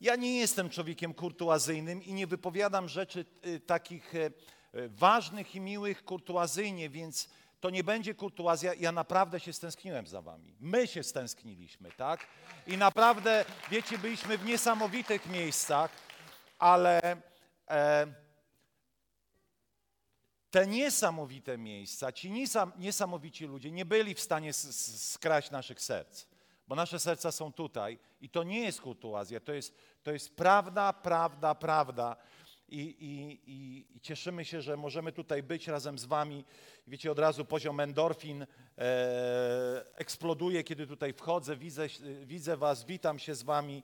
Ja nie jestem człowiekiem kurtuazyjnym i nie wypowiadam rzeczy y, takich e, e, ważnych i miłych kurtuazyjnie, więc to nie będzie kurtuazja. Ja naprawdę się stęskniłem za wami. My się stęskniliśmy, tak? I naprawdę, wiecie, byliśmy w niesamowitych miejscach, ale e, te niesamowite miejsca, ci niesam, niesamowici ludzie nie byli w stanie skraść naszych serc, bo nasze serca są tutaj i to nie jest kurtuazja, to jest, to jest prawda, prawda, prawda. I, i, i, I cieszymy się, że możemy tutaj być razem z wami. Wiecie, od razu poziom endorfin e, eksploduje, kiedy tutaj wchodzę, widzę, widzę was, witam się z wami.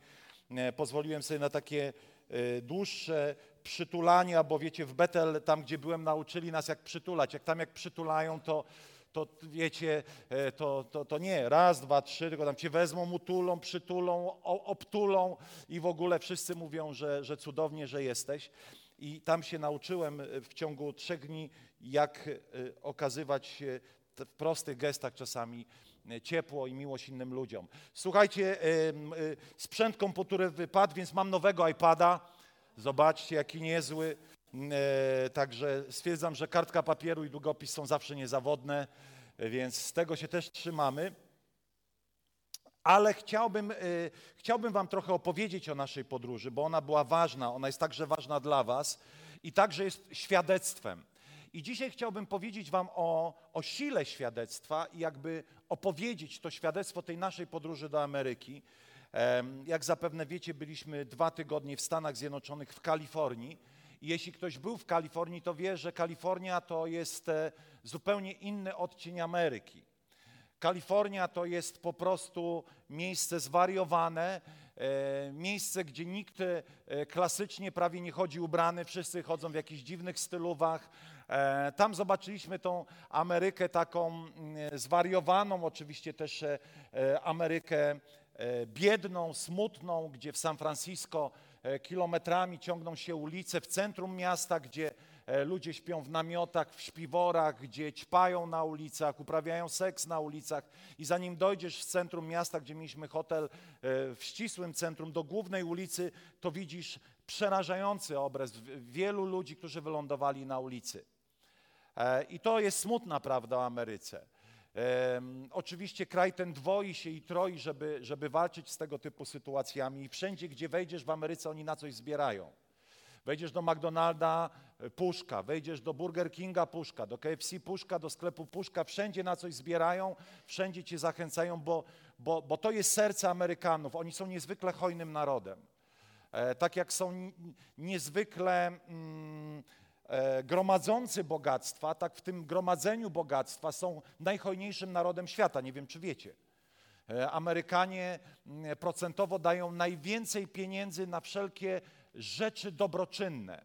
E, pozwoliłem sobie na takie e, dłuższe przytulania, bo wiecie, w Betel, tam gdzie byłem, nauczyli nas jak przytulać. Jak tam jak przytulają, to, to wiecie, e, to, to, to nie raz, dwa, trzy, tylko tam cię wezmą, utulą, przytulą, obtulą i w ogóle wszyscy mówią, że, że cudownie, że jesteś. I tam się nauczyłem e, w ciągu trzech dni, jak e, okazywać się w prostych gestach czasami ciepło i miłość innym ludziom. Słuchajcie, sprzęt komputerowy wypadł, więc mam nowego iPada. Zobaczcie, jaki niezły. E, Także stwierdzam, że kartka papieru i długopis są zawsze niezawodne, więc z tego się też trzymamy. Ale chciałbym, e, chciałbym Wam trochę opowiedzieć o naszej podróży, bo ona była ważna, ona jest także ważna dla Was i także jest świadectwem. I dzisiaj chciałbym powiedzieć Wam o, o sile świadectwa i jakby opowiedzieć to świadectwo tej naszej podróży do Ameryki. Jak zapewne wiecie, byliśmy dwa tygodnie w Stanach Zjednoczonych, w Kalifornii. Jeśli ktoś był w Kalifornii, to wie, że Kalifornia to jest e, zupełnie inny odcień Ameryki. Kalifornia to jest po prostu miejsce zwariowane, e, miejsce, gdzie nikt e, klasycznie prawie nie chodzi ubrany, wszyscy chodzą w jakichś dziwnych stylówach. Tam zobaczyliśmy tą Amerykę taką zwariowaną, oczywiście też Amerykę biedną, smutną, gdzie w San Francisco kilometrami ciągną się ulice w centrum miasta, gdzie e, ludzie śpią w namiotach, w śpiworach, gdzie ćpają na ulicach, uprawiają seks na ulicach i zanim dojdziesz w centrum miasta, gdzie mieliśmy hotel e, w ścisłym centrum, do głównej ulicy, to widzisz przerażający obraz wielu ludzi, którzy wylądowali na ulicy. E, I to jest smutna prawda o Ameryce. Oczywiście kraj ten dwoi się i troi, żeby, żeby walczyć z tego typu sytuacjami i wszędzie, gdzie wejdziesz w Ameryce, oni na coś zbierają. Wejdziesz do McDonalda, e, puszka, wejdziesz do Burger Kinga, puszka, do KFC, puszka, do sklepu, puszka, wszędzie na coś zbierają, wszędzie cię zachęcają, bo, bo, bo to jest serce Amerykanów. Oni są niezwykle hojnym narodem. E, tak jak są ni- niezwykle mm, gromadzący bogactwa, tak w tym gromadzeniu bogactwa są najhojniejszym narodem świata. Nie wiem, czy wiecie. E, Amerykanie mm, procentowo dają najwięcej pieniędzy na wszelkie rzeczy dobroczynne.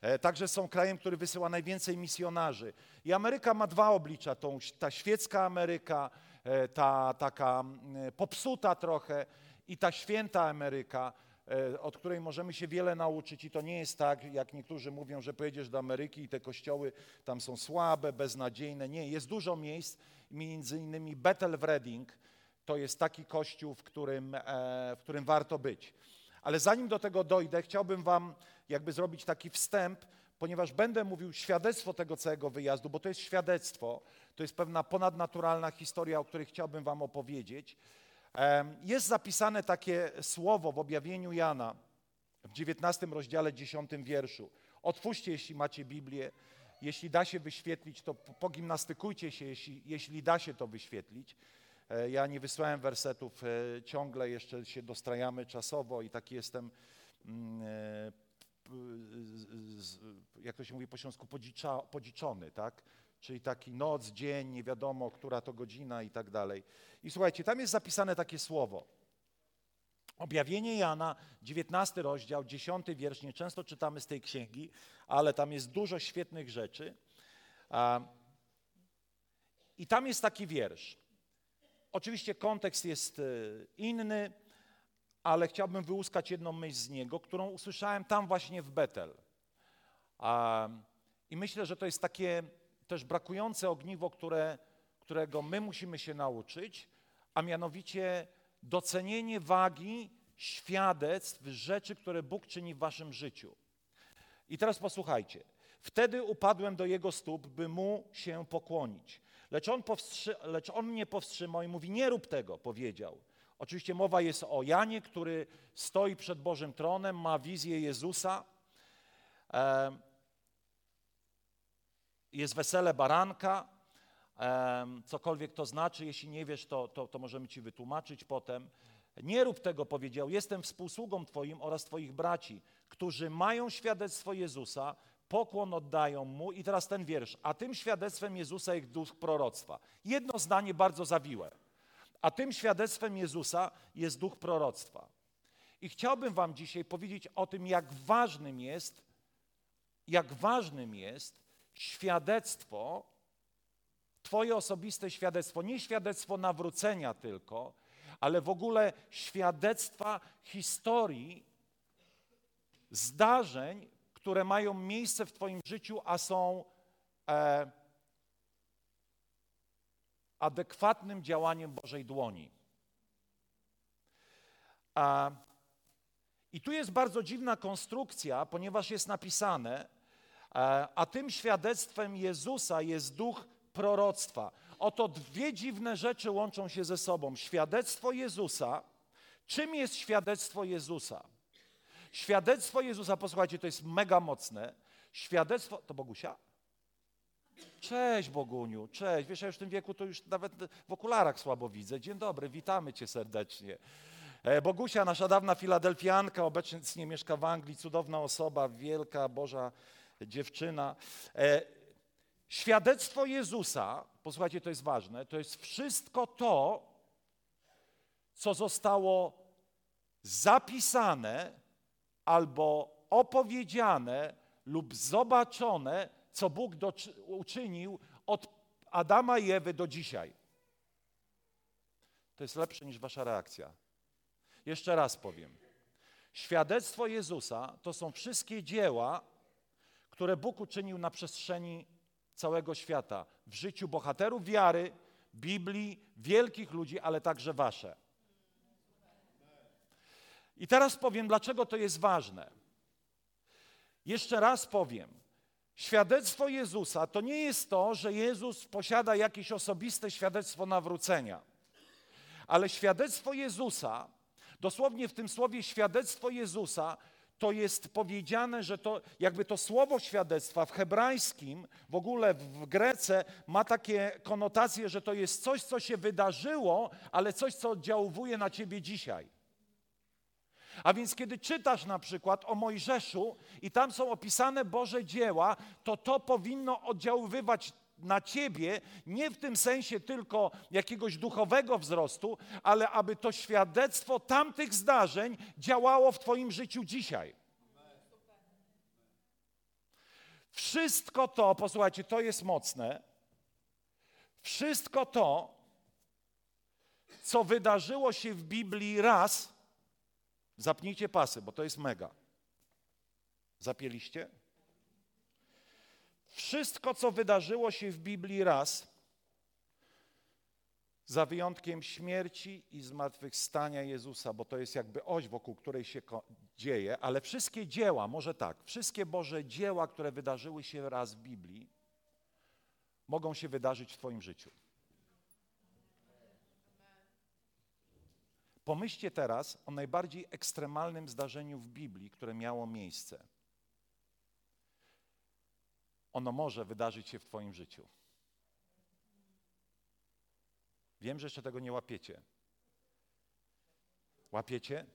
E, Także są krajem, który wysyła najwięcej misjonarzy. I Ameryka ma dwa oblicza. Tą, ta świecka Ameryka, e, ta taka mm, popsuta trochę i ta święta Ameryka, e, od której możemy się wiele nauczyć. I to nie jest tak, jak niektórzy mówią, że pojedziesz do Ameryki i te kościoły tam są słabe, beznadziejne. Nie, jest dużo miejsc, między innymi Bethel w Reading, to jest taki kościół, w którym, e, w którym warto być. Ale zanim do tego dojdę, chciałbym Wam jakby zrobić taki wstęp, ponieważ będę mówił świadectwo tego całego wyjazdu, bo to jest świadectwo, to jest pewna ponadnaturalna historia, o której chciałbym Wam opowiedzieć. Jest zapisane takie słowo w objawieniu Jana w 19 rozdziale 10 wierszu. Otwórzcie, jeśli macie Biblię. Jeśli da się wyświetlić, to po- pogimnastykujcie się, jeśli, jeśli da się to wyświetlić. E, Ja nie wysłałem wersetów e, ciągle, jeszcze się dostrajamy czasowo i taki jestem, mm, e, jak to się mówi po śląsku, podziczony, tak? Czyli taki noc, dzień, nie wiadomo, która to godzina i tak dalej. I słuchajcie, tam jest zapisane takie słowo. Objawienie Jana, 19 rozdział, 10 wiersz. Nieczęsto czytamy z tej księgi, ale tam jest dużo świetnych rzeczy. I tam jest taki wiersz. Oczywiście kontekst jest e, inny, ale chciałbym wyłuskać jedną myśl z niego, którą usłyszałem tam właśnie w Betel. I myślę, że to jest takie też brakujące ogniwo, które, którego my musimy się nauczyć, a mianowicie docenienie wagi świadectw rzeczy, które Bóg czyni w waszym życiu. I teraz posłuchajcie. Wtedy upadłem do jego stóp, by mu się pokłonić. Lecz on, powstrzy- lecz on mnie powstrzymał i mówi: Nie rób tego, powiedział. Oczywiście mowa jest o Janie, który stoi przed Bożym tronem, ma wizję Jezusa. Jest wesele baranka, cokolwiek to znaczy. Jeśli nie wiesz, to, to, to możemy ci wytłumaczyć potem. Nie rób tego, powiedział. Jestem współsługą Twoim oraz Twoich braci, którzy mają świadectwo Jezusa, pokłon oddają mu. I teraz ten wiersz. A tym świadectwem Jezusa jest duch proroctwa. Jedno zdanie bardzo zawiłe. A tym świadectwem Jezusa jest duch proroctwa. I chciałbym Wam dzisiaj powiedzieć o tym, jak ważnym jest, jak ważnym jest świadectwo, Twoje osobiste świadectwo, nie świadectwo nawrócenia tylko, ale w ogóle świadectwa historii, zdarzeń, które mają miejsce w Twoim życiu, a są e, adekwatnym działaniem Bożej dłoni. A, I tu jest bardzo dziwna konstrukcja, ponieważ jest napisane, a, e, a tym świadectwem Jezusa jest duch proroctwa. Oto dwie dziwne rzeczy łączą się ze sobą. Świadectwo Jezusa. Czym jest świadectwo Jezusa? Świadectwo Jezusa, posłuchajcie, to jest mega mocne. Świadectwo, to Bogusia? Cześć Boguniu, cześć. Wiesz, ja już w tym wieku to już nawet w okularach słabo widzę. Dzień dobry, witamy cię serdecznie. E, Bogusia, nasza dawna filadelfianka, obecnie mieszka w Anglii, cudowna osoba, wielka, Boża dziewczyna. E, świadectwo Jezusa, posłuchajcie, to jest ważne, to jest wszystko to, co zostało zapisane albo opowiedziane lub zobaczone co Bóg do, uczynił od Adama i Ewy do dzisiaj. To jest lepsze niż wasza reakcja. Jeszcze raz powiem. Świadectwo Jezusa to są wszystkie dzieła, które Bóg uczynił na przestrzeni całego świata. W życiu bohaterów wiary, Biblii, wielkich ludzi, ale także wasze. I teraz powiem, dlaczego to jest ważne. Jeszcze raz powiem. Świadectwo Jezusa to nie jest to, że Jezus posiada jakieś osobiste świadectwo nawrócenia, ale świadectwo Jezusa, dosłownie w tym słowie świadectwo Jezusa, to jest powiedziane, że to jakby to słowo świadectwa w hebrajskim, w ogóle w Grece ma takie konotacje, że to jest coś, co się wydarzyło, ale coś, co oddziałuje na ciebie dzisiaj. A więc kiedy czytasz na przykład o Mojżeszu i tam są opisane Boże dzieła, to to powinno oddziaływać na ciebie, nie w tym sensie tylko jakiegoś duchowego wzrostu, ale aby to świadectwo tamtych zdarzeń działało w Twoim życiu dzisiaj. Wszystko to, posłuchajcie, to jest mocne. Wszystko to, co wydarzyło się w Biblii raz, Zapnijcie pasy, bo to jest mega. Zapieliście? Wszystko, co wydarzyło się w Biblii raz, za wyjątkiem śmierci i zmartwychwstania Jezusa, bo to jest jakby oś, wokół której się dzieje, ale wszystkie dzieła, może tak, wszystkie Boże dzieła, które wydarzyły się raz w Biblii, mogą się wydarzyć w Twoim życiu. Pomyślcie teraz o najbardziej ekstremalnym zdarzeniu w Biblii, które miało miejsce. Ono może wydarzyć się w Twoim życiu. Wiem, że jeszcze tego nie łapiecie. Łapiecie?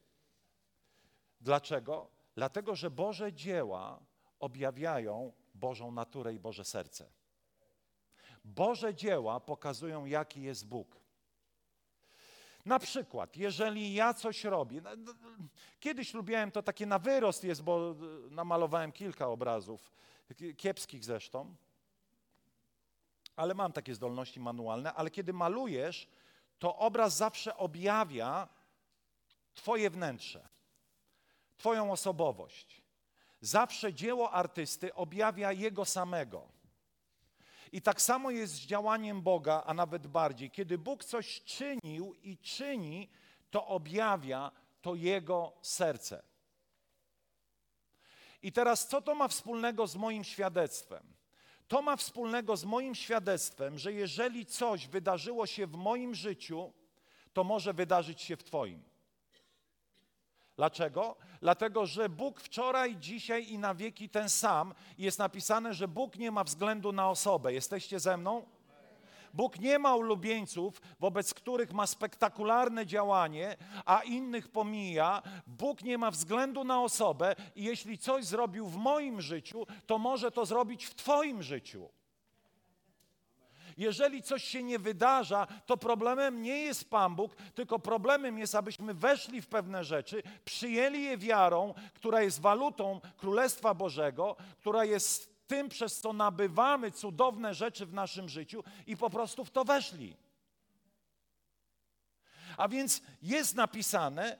Dlaczego? Dlatego, że Boże dzieła objawiają Bożą naturę i Boże serce. Boże dzieła pokazują, jaki jest Bóg. Na przykład, jeżeli ja coś robię, no, no, kiedyś lubiłem to takie na wyrost jest, bo y, namalowałem kilka obrazów, kiepskich zresztą, ale mam takie zdolności manualne, ale kiedy malujesz, to obraz zawsze objawia Twoje wnętrze, Twoją osobowość. Zawsze dzieło artysty objawia jego samego. I tak samo jest z działaniem Boga, a nawet bardziej. Kiedy Bóg coś czynił i czyni, to objawia to Jego serce. I teraz co to ma wspólnego z moim świadectwem? To ma wspólnego z moim świadectwem, że jeżeli coś wydarzyło się w moim życiu, to może wydarzyć się w Twoim. Dlaczego? Dlatego, że Bóg wczoraj, dzisiaj i na wieki ten sam. Jest napisane, że Bóg nie ma względu na osobę. Jesteście ze mną? Bóg nie ma ulubieńców, wobec których ma spektakularne działanie, a innych pomija. Bóg nie ma względu na osobę i jeśli coś zrobił w moim życiu, to może to zrobić w Twoim życiu. Jeżeli coś się nie wydarza, to problemem nie jest Pan Bóg, tylko problemem jest, abyśmy weszli w pewne rzeczy, przyjęli je wiarą, która jest walutą Królestwa Bożego, która jest tym, przez co nabywamy cudowne rzeczy w naszym życiu i po prostu w to weszli. A więc jest napisane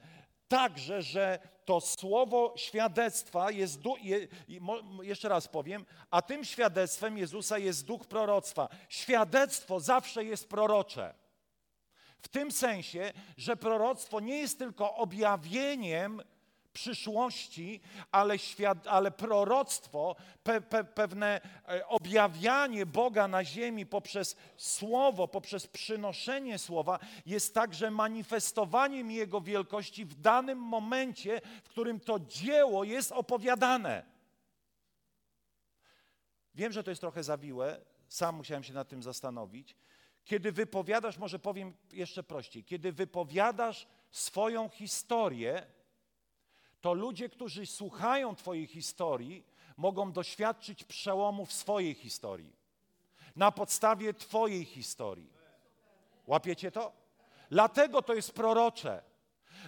także, że to słowo świadectwa jest, je, jeszcze raz powiem, a tym świadectwem Jezusa jest duch proroctwa. Świadectwo zawsze jest prorocze. W tym sensie, że proroctwo nie jest tylko objawieniem przyszłości, ale, świat, ale proroctwo, pe, pe, pewne e, objawianie Boga na ziemi poprzez słowo, poprzez przynoszenie słowa, jest także manifestowaniem Jego wielkości w danym momencie, w którym to dzieło jest opowiadane. Wiem, że to jest trochę zawiłe, sam musiałem się nad tym zastanowić. Kiedy wypowiadasz, może powiem jeszcze prościej, kiedy wypowiadasz swoją historię, to ludzie, którzy słuchają Twojej historii, mogą doświadczyć przełomu w swojej historii. Na podstawie Twojej historii. Łapiecie to? Dlatego to jest prorocze.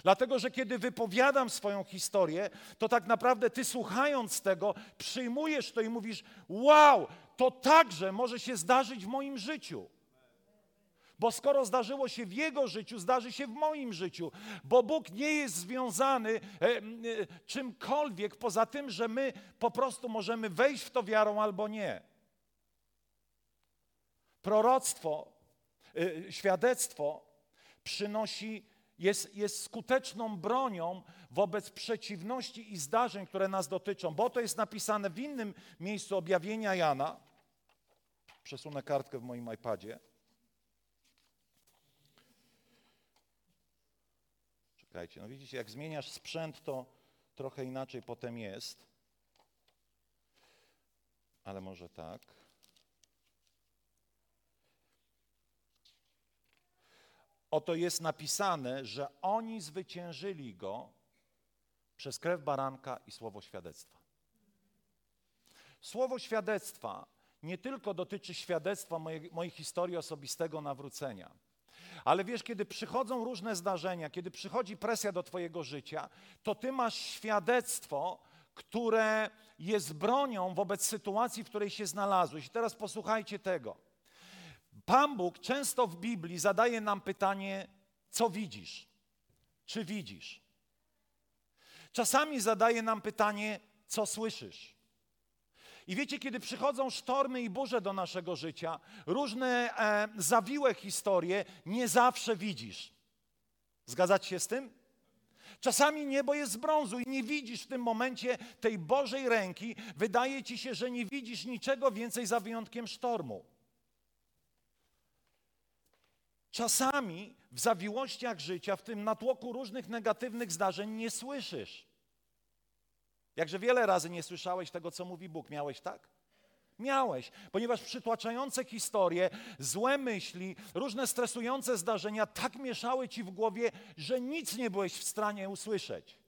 Dlatego, że kiedy wypowiadam swoją historię, to tak naprawdę ty słuchając tego, przyjmujesz to i mówisz: Wow, to także może się zdarzyć w moim życiu. Bo skoro zdarzyło się w jego życiu, zdarzy się w moim życiu. Bo Bóg nie jest związany e, e, czymkolwiek poza tym, że my po prostu możemy wejść w to wiarą albo nie. Proroctwo, e, świadectwo przynosi, jest, jest skuteczną bronią wobec przeciwności i zdarzeń, które nas dotyczą. Bo to jest napisane w innym miejscu objawienia Jana. Przesunę kartkę w moim iPadzie. Czekajcie, no widzicie, jak zmieniasz sprzęt, to trochę inaczej potem jest. Ale może tak. Oto jest napisane, że oni zwyciężyli go przez krew baranka i słowo świadectwa. Słowo świadectwa nie tylko dotyczy świadectwa mojej, mojej historii osobistego nawrócenia ale wiesz, kiedy przychodzą różne zdarzenia, kiedy przychodzi presja do Twojego życia, to Ty masz świadectwo, które jest bronią wobec sytuacji, w której się znalazłeś. I teraz posłuchajcie tego. Pan Bóg często w Biblii zadaje nam pytanie, co widzisz? Czy widzisz? Czasami zadaje nam pytanie, co słyszysz? I wiecie, kiedy przychodzą sztormy i burze do naszego życia, różne e, zawiłe historie, nie zawsze widzisz. Zgadzacie się z tym? Czasami niebo jest z brązu i nie widzisz w tym momencie tej Bożej ręki. Wydaje ci się, że nie widzisz niczego więcej za wyjątkiem sztormu. Czasami w zawiłościach życia, w tym natłoku różnych negatywnych zdarzeń nie słyszysz. Jakże wiele razy nie słyszałeś tego, co mówi Bóg. Miałeś tak? Miałeś, ponieważ przytłaczające historie, złe myśli, różne stresujące zdarzenia tak mieszały ci w głowie, że nic nie byłeś w stanie usłyszeć.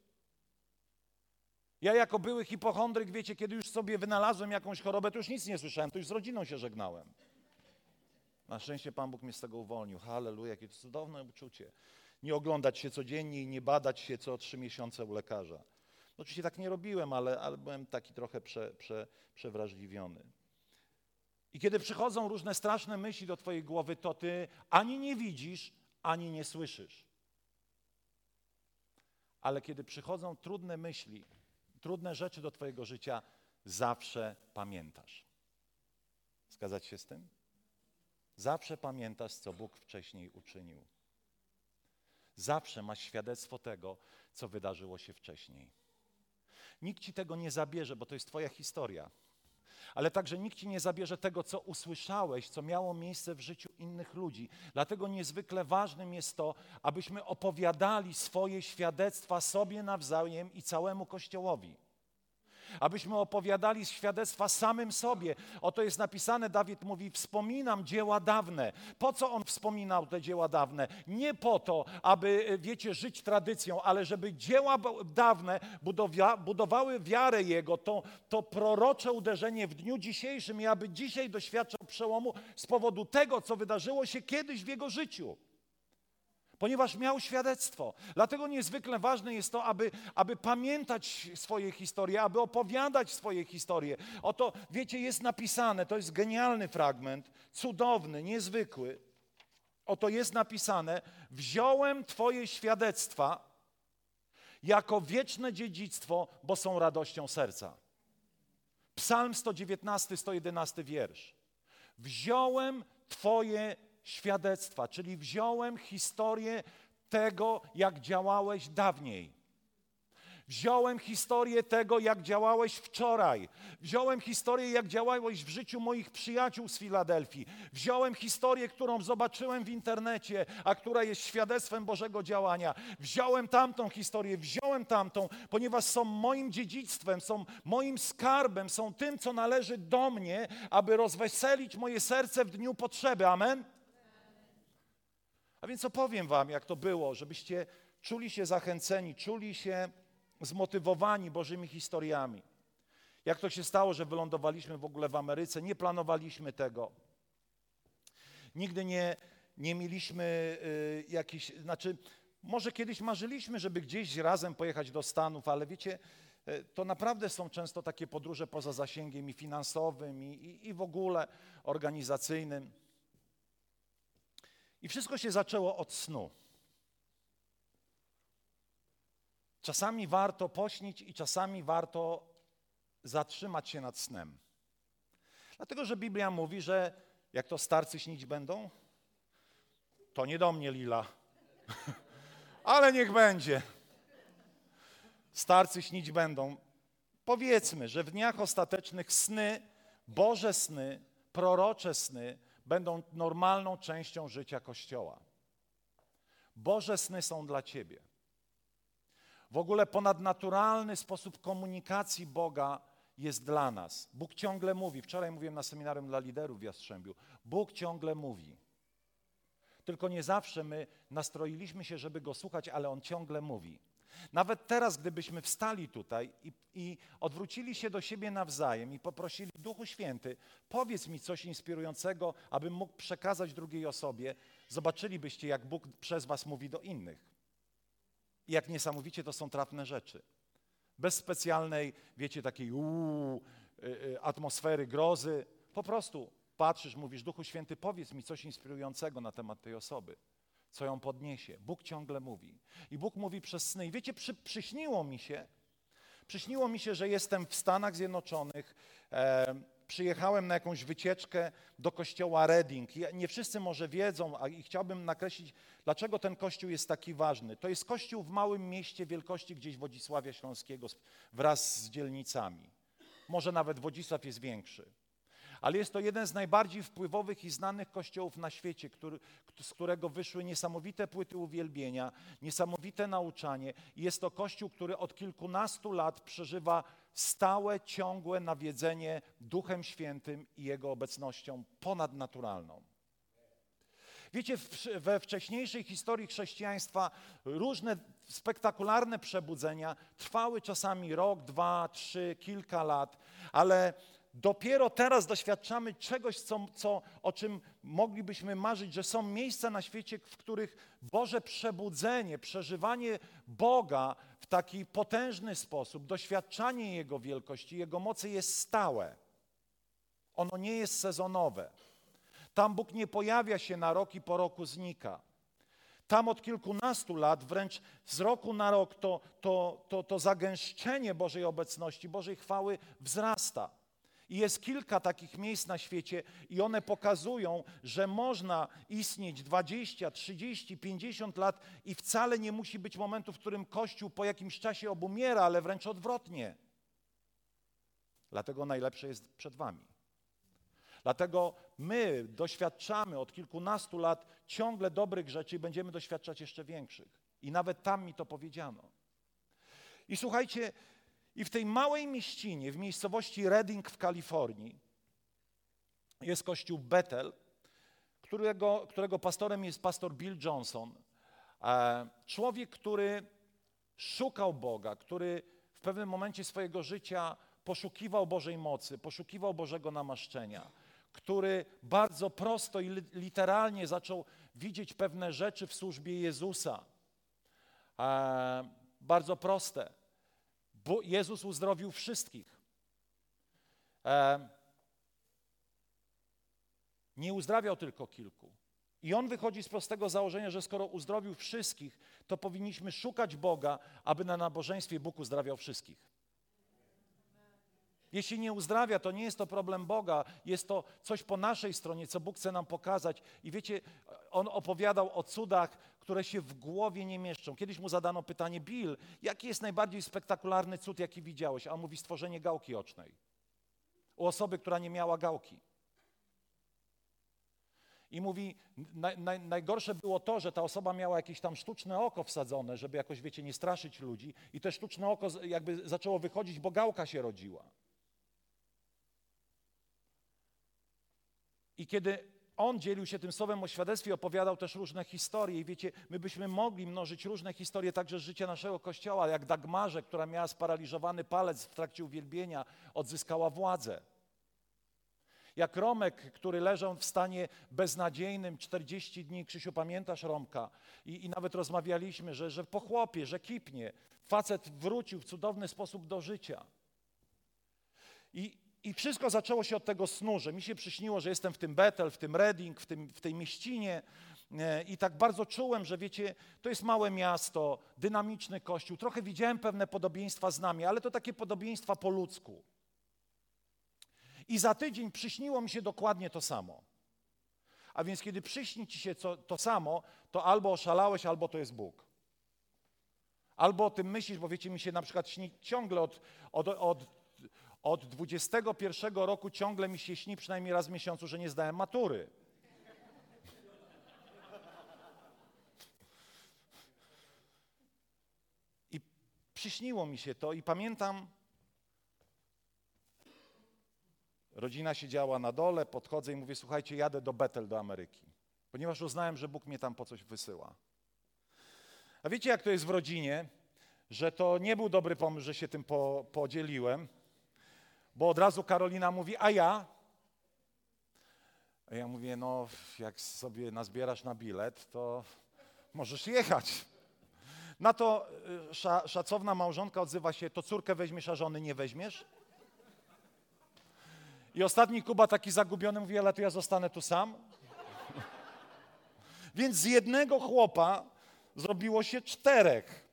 Ja jako były hipochondryk, wiecie, kiedy już sobie wynalazłem jakąś chorobę, to już nic nie słyszałem, to już z rodziną się żegnałem. Na szczęście Pan Bóg mnie z tego uwolnił. Halleluja, jakie cudowne uczucie. Nie oglądać się codziennie i nie badać się co trzy miesiące u lekarza. Oczywiście tak nie robiłem, ale, ale byłem taki trochę prze, prze, przewrażliwiony. I kiedy przychodzą różne straszne myśli do Twojej głowy, to Ty ani nie widzisz, ani nie słyszysz. Ale kiedy przychodzą trudne myśli, trudne rzeczy do Twojego życia, zawsze pamiętasz. Zgadzać się z tym? Zawsze pamiętasz, co Bóg wcześniej uczynił. Zawsze masz świadectwo tego, co wydarzyło się wcześniej. Nikt ci tego nie zabierze, bo to jest Twoja historia. Ale także nikt ci nie zabierze tego, co usłyszałeś, co miało miejsce w życiu innych ludzi. Dlatego niezwykle ważnym jest to, abyśmy opowiadali swoje świadectwa sobie nawzajem i całemu Kościołowi abyśmy opowiadali świadectwa samym sobie. Oto jest napisane, Dawid mówi, wspominam dzieła dawne. Po co on wspominał te dzieła dawne? Nie po to, aby, e, wiecie, żyć tradycją, ale żeby dzieła dawne budowały wiarę Jego, to, to prorocze uderzenie w dniu dzisiejszym i aby dzisiaj doświadczał przełomu z powodu tego, co wydarzyło się kiedyś w Jego życiu ponieważ miał świadectwo. Dlatego niezwykle ważne jest to, aby, aby pamiętać swoje historie, aby opowiadać swoje historie. Oto, wiecie, jest napisane, to jest genialny fragment, cudowny, niezwykły. Oto jest napisane: Wziąłem Twoje świadectwa jako wieczne dziedzictwo, bo są radością serca. Psalm 119, 111 wiersz. Wziąłem Twoje świadectwa, czyli wziąłem historię tego, jak działałeś dawniej. Wziąłem historię tego, jak działałeś wczoraj. Wziąłem historię, jak działałeś w życiu moich przyjaciół z Filadelfii. Wziąłem historię, którą zobaczyłem w internecie, a która jest świadectwem Bożego działania. Wziąłem tamtą historię, wziąłem tamtą, ponieważ są moim dziedzictwem, są moim skarbem, są tym, co należy do mnie, aby rozweselić moje serce w dniu potrzeby. Amen? A więc opowiem Wam, jak to było, żebyście czuli się zachęceni, czuli się zmotywowani Bożymi historiami. Jak to się stało, że wylądowaliśmy w ogóle w Ameryce? Nie planowaliśmy tego. Nigdy nie, nie mieliśmy y, jakichś, znaczy, może kiedyś marzyliśmy, żeby gdzieś razem pojechać do Stanów, ale wiecie, y, to naprawdę są często takie podróże poza zasięgiem i finansowym, i, i, i w ogóle organizacyjnym. I wszystko się zaczęło od snu. Czasami warto pośnić i czasami warto zatrzymać się nad snem. Dlatego, że Biblia mówi, że jak to starcy śnić będą, to nie do mnie lila, ale niech będzie. Starcy śnić będą. Powiedzmy, że w dniach ostatecznych sny, Boże sny, prorocze sny będą normalną częścią życia Kościoła. Boże sny są dla Ciebie. W ogóle ponadnaturalny sposób komunikacji Boga jest dla nas. Bóg ciągle mówi. Wczoraj mówiłem na seminarium dla liderów w Jastrzębiu. Bóg ciągle mówi. Tylko nie zawsze my nastroiliśmy się, żeby Go słuchać, ale On ciągle mówi. Nawet teraz, gdybyśmy wstali tutaj i, i, odwrócili się do siebie nawzajem i poprosili Duchu Święty, powiedz mi coś inspirującego, abym mógł przekazać drugiej osobie, zobaczylibyście, jak Bóg przez was mówi do innych. I jak niesamowicie to są trafne rzeczy. Bez specjalnej, wiecie, takiej uu, y, y, atmosfery grozy. Po prostu patrzysz, mówisz, Duchu Święty, powiedz mi coś inspirującego na temat tej osoby co ją podniesie. Bóg ciągle mówi. I Bóg mówi przez sny. I wiecie, przy, przyśniło mi się, przyśniło mi się, że jestem w Stanach Zjednoczonych, e, przyjechałem na jakąś wycieczkę do kościoła Reading. Nie wszyscy może wiedzą, a i chciałbym nakreślić, dlaczego ten kościół jest taki ważny. To jest kościół w małym mieście wielkości gdzieś Wodzisławia Śląskiego wraz z dzielnicami. Może nawet Wodzisław jest większy ale jest to jeden z najbardziej wpływowych i znanych kościołów na świecie, który, z którego wyszły niesamowite płyty uwielbienia, niesamowite nauczanie. I jest to kościół, który od kilkunastu lat przeżywa stałe, ciągłe nawiedzenie Duchem Świętym i Jego obecnością ponadnaturalną. Wiecie, we wcześniejszej historii chrześcijaństwa różne spektakularne przebudzenia trwały czasami rok, dwa, trzy, kilka lat, ale dopiero teraz doświadczamy czegoś, co, co, o czym moglibyśmy marzyć, że są miejsca na świecie, w których Boże przebudzenie, przeżywanie Boga w taki potężny sposób, doświadczanie Jego wielkości, Jego mocy jest stałe. Ono nie jest sezonowe. Tam Bóg nie pojawia się na rok i po roku znika. Tam od kilkunastu lat, wręcz z roku na rok, to, to, to, to zagęszczenie Bożej obecności, Bożej chwały wzrasta. I jest kilka takich miejsc na świecie, i one pokazują, że można istnieć 20, 30, 50 lat, i wcale nie musi być momentu, w którym Kościół po jakimś czasie obumiera, ale wręcz odwrotnie. Dlatego najlepsze jest przed Wami. Dlatego my doświadczamy od kilkunastu lat ciągle dobrych rzeczy i będziemy doświadczać jeszcze większych. I nawet tam mi to powiedziano. I słuchajcie, i w tej małej mieścinie, w miejscowości Redding w Kalifornii, jest kościół Bethel, którego, którego pastorem jest pastor Bill Johnson. E, człowiek, który szukał Boga, który w pewnym momencie swojego życia poszukiwał Bożej mocy, poszukiwał Bożego namaszczenia który bardzo prosto i literalnie zaczął widzieć pewne rzeczy w służbie Jezusa. E, bardzo proste. Jezus uzdrowił wszystkich. E, nie uzdrawiał tylko kilku. I on wychodzi z prostego założenia, że skoro uzdrowił wszystkich, to powinniśmy szukać Boga, aby na nabożeństwie Bóg uzdrawiał wszystkich. Jeśli nie uzdrawia, to nie jest to problem Boga, jest to coś po naszej stronie, co Bóg chce nam pokazać. I wiecie, on opowiadał o cudach, które się w głowie nie mieszczą. Kiedyś mu zadano pytanie, Bill, jaki jest najbardziej spektakularny cud, jaki widziałeś? A on mówi, stworzenie gałki ocznej. U osoby, która nie miała gałki. I mówi, naj, naj, najgorsze było to, że ta osoba miała jakieś tam sztuczne oko wsadzone, żeby jakoś, wiecie, nie straszyć ludzi. I to sztuczne oko jakby zaczęło wychodzić, bo gałka się rodziła. I kiedy on dzielił się tym słowem o świadectwie, opowiadał też różne historie. I wiecie, my byśmy mogli mnożyć różne historie także z życia naszego kościoła, jak Dagmarze, która miała sparaliżowany palec w trakcie uwielbienia, odzyskała władzę. Jak Romek, który leżał w stanie beznadziejnym 40 dni, Krzysiu, pamiętasz Romka? I, i nawet rozmawialiśmy, że, że po chłopie, że kipnie. Facet wrócił w cudowny sposób do życia. I, i wszystko zaczęło się od tego snu, że mi się przyśniło, że jestem w tym Betel, w tym Reading, w, tym, w tej mieścinie e, i tak bardzo czułem, że wiecie, to jest małe miasto, dynamiczny kościół. Trochę widziałem pewne podobieństwa z nami, ale to takie podobieństwa po ludzku. I za tydzień przyśniło mi się dokładnie to samo. A więc kiedy przyśni ci się to, to samo, to albo oszalałeś, albo to jest Bóg. Albo o tym myślisz, bo wiecie, mi się na przykład śni ciągle od, od, od od 21 roku ciągle mi się śni przynajmniej raz w miesiącu, że nie zdałem matury. I przyśniło mi się to i pamiętam, rodzina siedziała na dole, podchodzę i mówię, słuchajcie, jadę do Betel, do Ameryki, ponieważ uznałem, że Bóg mnie tam po coś wysyła. A wiecie, jak to jest w rodzinie, że to nie był dobry pomysł, że się tym po, podzieliłem, bo od razu Karolina mówi, a ja? A ja mówię, no jak sobie nazbierasz na bilet, to możesz jechać. Na to y, sza, szacowna małżonka odzywa się, to córkę weźmiesz, a żony nie weźmiesz? I ostatni Kuba taki zagubiony mówi, ale to ja zostanę tu sam. Więc z jednego chłopa zrobiło się czterech.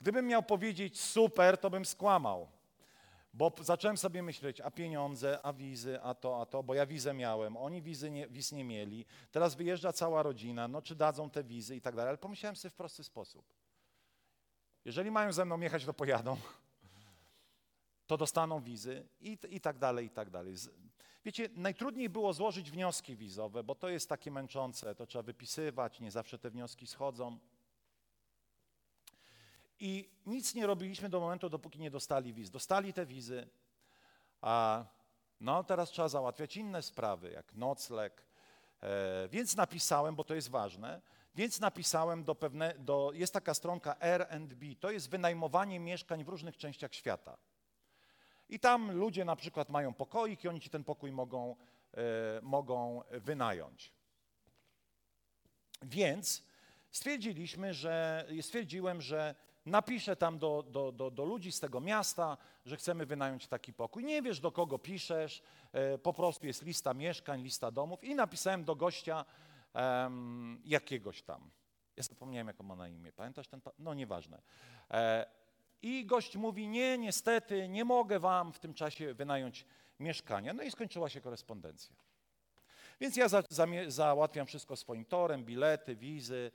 Gdybym miał powiedzieć super, to bym skłamał. Bo zacząłem sobie myśleć, a pieniądze, a wizy, a to, a to, bo ja wizę miałem, oni wizy nie, wiz nie mieli, teraz wyjeżdża cała rodzina, no czy dadzą te wizy i tak dalej. Ale pomyślałem sobie w prosty sposób. Jeżeli mają ze mną jechać, to pojadą, to dostaną wizy i, i tak dalej, i tak dalej. Wiecie, najtrudniej było złożyć wnioski wizowe, bo to jest takie męczące, to trzeba wypisywać, nie zawsze te wnioski schodzą. I nic nie robiliśmy do momentu, dopóki nie dostali wiz. Dostali te wizy, a no teraz trzeba załatwiać inne sprawy, jak nocleg. E, więc napisałem, bo to jest ważne, więc napisałem do pewne, do, jest taka stronka Airbnb, to jest wynajmowanie mieszkań w różnych częściach świata. I tam ludzie na przykład mają pokoik i oni ci ten pokój mogą, e, mogą wynająć. Więc stwierdziliśmy, że, stwierdziłem, że napiszę tam do, do, do, do ludzi z tego miasta, że chcemy wynająć taki pokój. Nie wiesz, do kogo piszesz, e, po prostu jest lista mieszkań, lista domów i napisałem do gościa um, jakiegoś tam. Ja zapomniałem, jak ma na imię. Pamiętasz ten? No nieważne. E, I gość mówi, nie, niestety, nie mogę wam w tym czasie wynająć mieszkania. No i skończyła się korespondencja. Więc ja za, za, załatwiam wszystko swoim torem, bilety, wizy,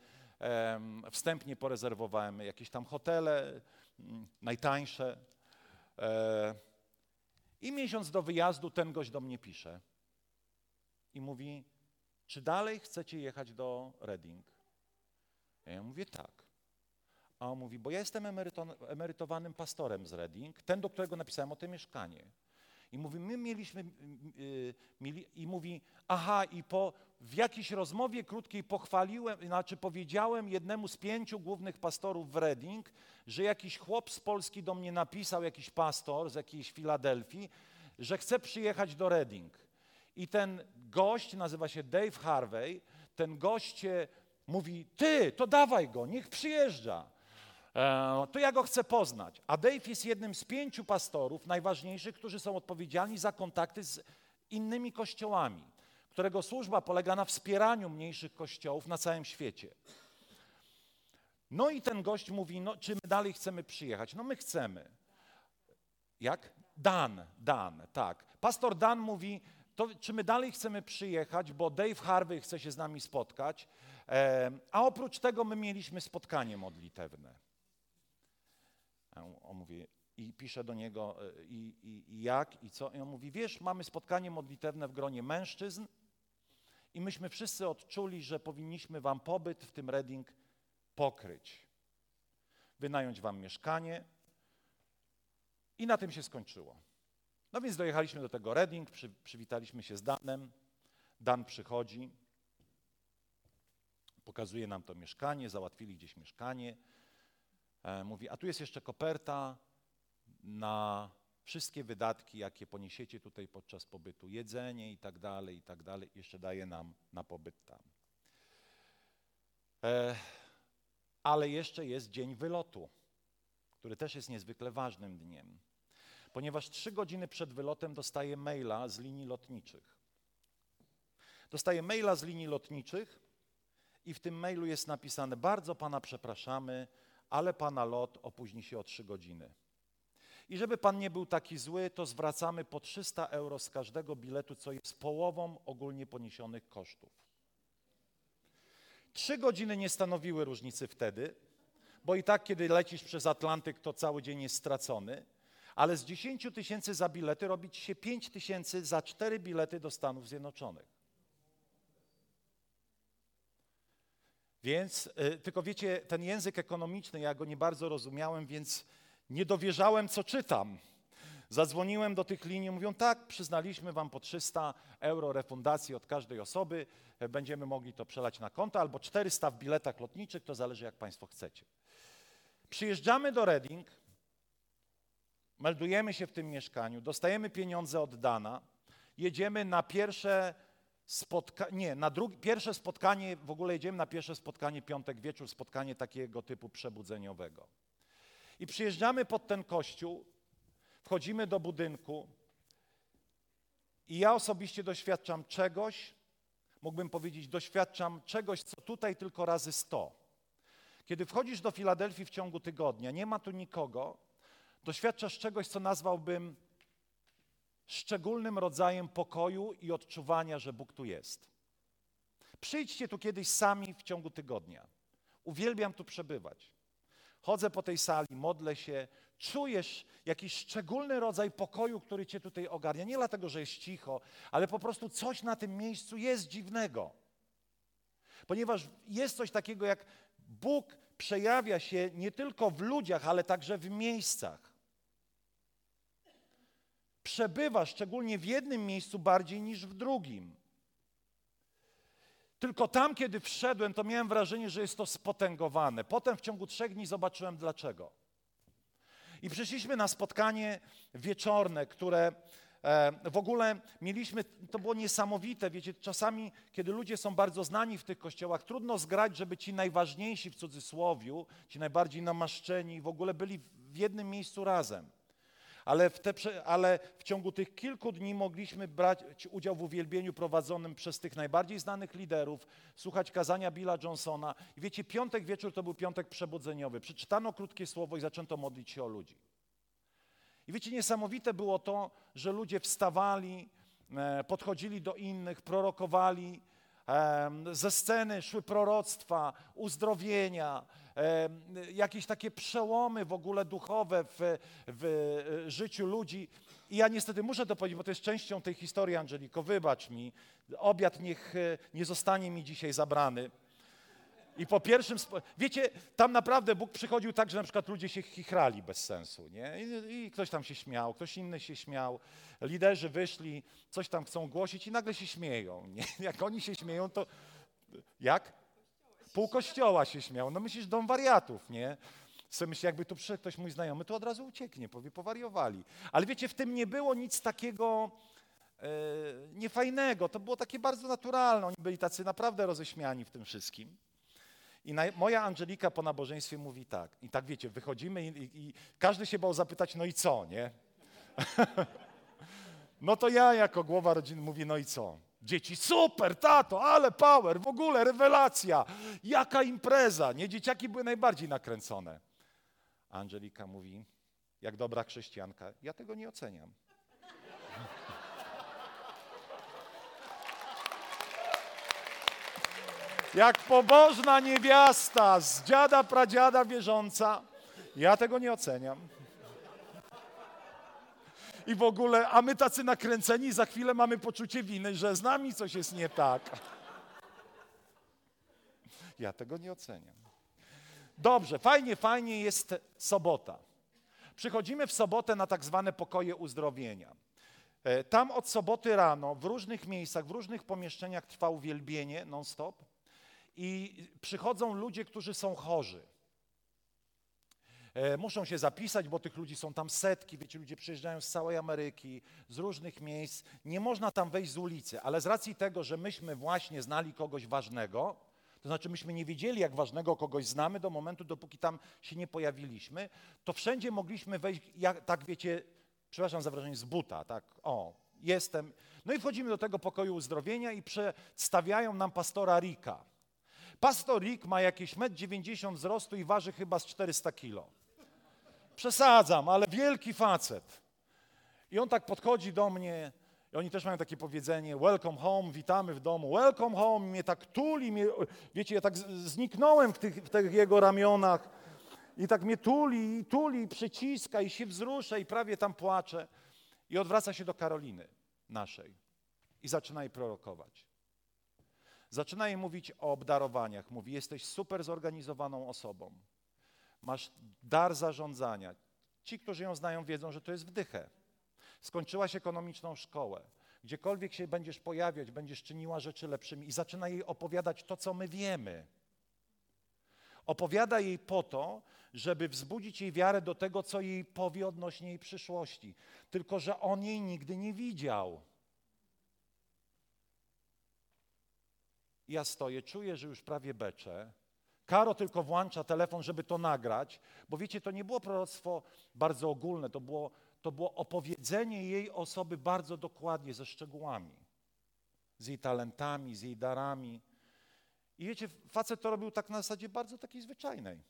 wstępnie porezerwowałem jakieś tam hotele, mm, najtańsze. E, I miesiąc do wyjazdu ten gość do mnie pisze i mówi, czy dalej chcecie jechać do Reading? Ja mówię, tak. A on mówi, bo ja jestem emerytowanym pastorem z Reading, ten, do którego napisałem o tym mieszkanie. I mówi, my mieliśmy, yy, mieli, i mówi, aha, i po, w jakiejś rozmowie krótkiej pochwaliłem, znaczy powiedziałem jednemu z pięciu głównych pastorów w Reading, że jakiś chłop z Polski do mnie napisał, jakiś pastor z jakiejś Filadelfii, że chce przyjechać do Reading. I ten gość, nazywa się Dave Harvey, ten gość mówi, ty, to dawaj go, niech przyjeżdża. E, to ja go chcę poznać. A Dave jest jednym z pięciu pastorów najważniejszych, którzy są odpowiedzialni za kontakty z innymi kościołami, którego służba polega na wspieraniu mniejszych kościołów na całym świecie. No i ten gość mówi, no czy my dalej chcemy przyjechać? No my chcemy. Jak? Dan, Dan, tak. Pastor Dan mówi, to czy my dalej chcemy przyjechać, bo Dave Harvey chce się z nami spotkać, e, a oprócz tego my mieliśmy spotkanie modlitewne. On mówi, i pisze do niego, e, i, i, i, jak, i co. I on mówi, wiesz, mamy spotkanie modlitewne w gronie mężczyzn i myśmy wszyscy odczuli, że powinniśmy wam pobyt w tym Reading pokryć. Wynająć wam mieszkanie. I na tym się skończyło. No więc dojechaliśmy do tego Reading, przy, przywitaliśmy się z Danem. Dan przychodzi, pokazuje nam to mieszkanie, załatwili gdzieś mieszkanie. E, mówi, a tu jest jeszcze koperta na wszystkie wydatki, jakie poniesiecie tutaj podczas pobytu, jedzenie i tak dalej, i tak dalej, jeszcze daje nam na pobyt tam. E, ale jeszcze jest dzień wylotu, który też jest niezwykle ważnym dniem, ponieważ trzy godziny przed wylotem dostaję maila z linii lotniczych. Dostaję maila z linii lotniczych i w tym mailu jest napisane: Bardzo pana przepraszamy, ale pana lot opóźni się o trzy godziny. I żeby pan nie był taki zły, to zwracamy po 300 euro z każdego biletu, co jest połową ogólnie poniesionych kosztów. Trzy godziny nie stanowiły różnicy wtedy, bo i tak, kiedy lecisz przez Atlantyk, to cały dzień jest stracony, ale z 10 tysięcy za bilety robi ci się 5 tysięcy za cztery bilety do Stanów Zjednoczonych. Więc, y, tylko wiecie, ten język ekonomiczny, ja go nie bardzo rozumiałem, więc nie dowierzałem, co czytam. Zadzwoniłem do tych linii, mówią tak, przyznaliśmy wam po 300 euro refundacji od każdej osoby, e, będziemy mogli to przelać na konto, albo 400 w biletach lotniczych, to zależy jak państwo chcecie. Przyjeżdżamy do Reading, meldujemy się w tym mieszkaniu, dostajemy pieniądze od Dana, jedziemy na pierwsze spotkanie, nie, na pierwsze spotkanie, w ogóle jedziemy na pierwsze spotkanie piątek wieczór, spotkanie takiego typu przebudzeniowego. I przyjeżdżamy pod ten kościół, wchodzimy do budynku i ja osobiście doświadczam czegoś, mógłbym powiedzieć, doświadczam czegoś, co tutaj tylko razy sto. Kiedy wchodzisz do Filadelfii w ciągu tygodnia, nie ma tu nikogo, doświadczasz czegoś, co nazwałbym szczególnym rodzajem pokoju i odczuwania, że Bóg tu jest. Przyjdźcie tu kiedyś sami w ciągu tygodnia. Uwielbiam tu przebywać. Chodzę po tej sali, modlę się, czujesz jakiś szczególny rodzaj pokoju, który cię tutaj ogarnia. Nie dlatego, że jest cicho, ale po prostu coś na tym miejscu jest dziwnego. Ponieważ jest coś takiego, jak Bóg przejawia się nie tylko w ludziach, ale także w miejscach przebywa szczególnie w jednym miejscu bardziej niż w drugim. Tylko tam, kiedy wszedłem, to miałem wrażenie, że jest to spotęgowane. Potem w ciągu trzech dni zobaczyłem dlaczego. I przyszliśmy na spotkanie wieczorne, które e, w ogóle mieliśmy, to było niesamowite, wiecie, czasami, kiedy ludzie są bardzo znani w tych kościołach, trudno zgrać, żeby ci najważniejsi w cudzysłowiu, ci najbardziej namaszczeni w ogóle byli w jednym miejscu razem. Ale w, te, ale w, ciągu tych kilku dni mogliśmy brać udział w uwielbieniu prowadzonym przez tych najbardziej znanych liderów, słuchać kazania Billa Johnsona. I wiecie, piątek wieczór to był piątek przebudzeniowy. Przeczytano krótkie słowo i zaczęto modlić się o ludzi. I wiecie, niesamowite było to, że ludzie wstawali, e, podchodzili do innych, prorokowali. Ze sceny szły proroctwa, uzdrowienia, jakieś takie przełomy w ogóle duchowe w, w e, życiu ludzi. I ja niestety muszę to powiedzieć, bo to jest częścią tej historii, Angeliko, wybacz mi. Obiad niech e, nie zostanie mi dzisiaj zabrany. I po pierwszym, wiecie, tam naprawdę Bóg przychodził tak, że na przykład ludzie się chichrali bez sensu, nie? I, I, ktoś tam się śmiał, ktoś inny się śmiał, liderzy wyszli, coś tam chcą głosić i nagle się śmieją, nie? Jak oni się śmieją, to jak? Pół kościoła się śmiał. No myślisz, dom wariatów, nie? Sobie myślę, jakby tu przyszedł ktoś mój znajomy, to od razu ucieknie, powie, powariowali. Ale wiecie, w tym nie było nic takiego e, niefajnego, to było takie bardzo naturalne. Oni byli tacy naprawdę roześmiani w tym wszystkim. I na, moja Angelika po nabożeństwie mówi tak. I tak wiecie, wychodzimy i, i, i każdy się bał zapytać, no i co, nie? no to ja jako głowa rodziny mówię, no i co? Dzieci, super, tato, ale power, w ogóle rewelacja, jaka impreza. Nie, dzieciaki były najbardziej nakręcone. Angelika mówi, jak dobra chrześcijanka, ja tego nie oceniam. Jak pobożna niewiasta z dziada pradziada wierząca, ja tego nie oceniam. I w ogóle, a my tacy nakręceni, za chwilę mamy poczucie winy, że z nami coś jest nie tak. Ja tego nie oceniam. Dobrze, fajnie, fajnie jest sobota. Przychodzimy w sobotę na tak zwane pokoje uzdrowienia. E, tam od soboty rano w różnych miejscach, w różnych pomieszczeniach trwa uwielbienie non-stop i przychodzą ludzie, którzy są chorzy. E, muszą się zapisać, bo tych ludzi są tam setki, wiecie, ludzie przyjeżdżają z całej Ameryki, z różnych miejsc. Nie można tam wejść z ulicy, ale z racji tego, że myśmy właśnie znali kogoś ważnego, to znaczy myśmy nie wiedzieli, jak ważnego kogoś znamy do momentu, dopóki tam się nie pojawiliśmy, to wszędzie mogliśmy wejść, jak, tak wiecie, przepraszam za wrażenie, z buta, tak, o, jestem. No i wchodzimy do tego pokoju uzdrowienia i przedstawiają nam pastora Rika. Pastor Rick ma jakieś 1,90 m wzrostu i waży chyba z 400 kilo. Przesadzam, ale wielki facet. I on tak podchodzi do mnie, i oni też mają takie powiedzenie, welcome home, witamy w domu, welcome home, mnie tak tuli, mnie, wiecie, ja tak zniknąłem w tych, w tych jego ramionach i tak mnie tuli, i tuli, i przyciska i się wzrusza i prawie tam płacze. I odwraca się do Karoliny naszej i zaczyna jej prorokować. Zaczyna jej mówić o obdarowaniach. Mówi, jesteś super zorganizowaną osobą. Masz dar zarządzania. Ci, którzy ją znają, wiedzą, że to jest wdychę. Skończyłaś ekonomiczną szkołę. Gdziekolwiek się będziesz pojawiać, będziesz czyniła rzeczy lepszymi. I zaczyna jej opowiadać to, co my wiemy. Opowiada jej po to, żeby wzbudzić jej wiarę do tego, co jej powie odnośnie jej przyszłości. Tylko, że on jej nigdy nie widział. Ja stoję, czuję, że już prawie beczę. Karo tylko włącza telefon, żeby to nagrać, bo wiecie, to nie było proroctwo bardzo ogólne, to było, to było opowiedzenie jej osoby bardzo dokładnie, ze szczegółami, z jej talentami, z jej darami. I wiecie, facet to robił tak na zasadzie bardzo takiej zwyczajnej.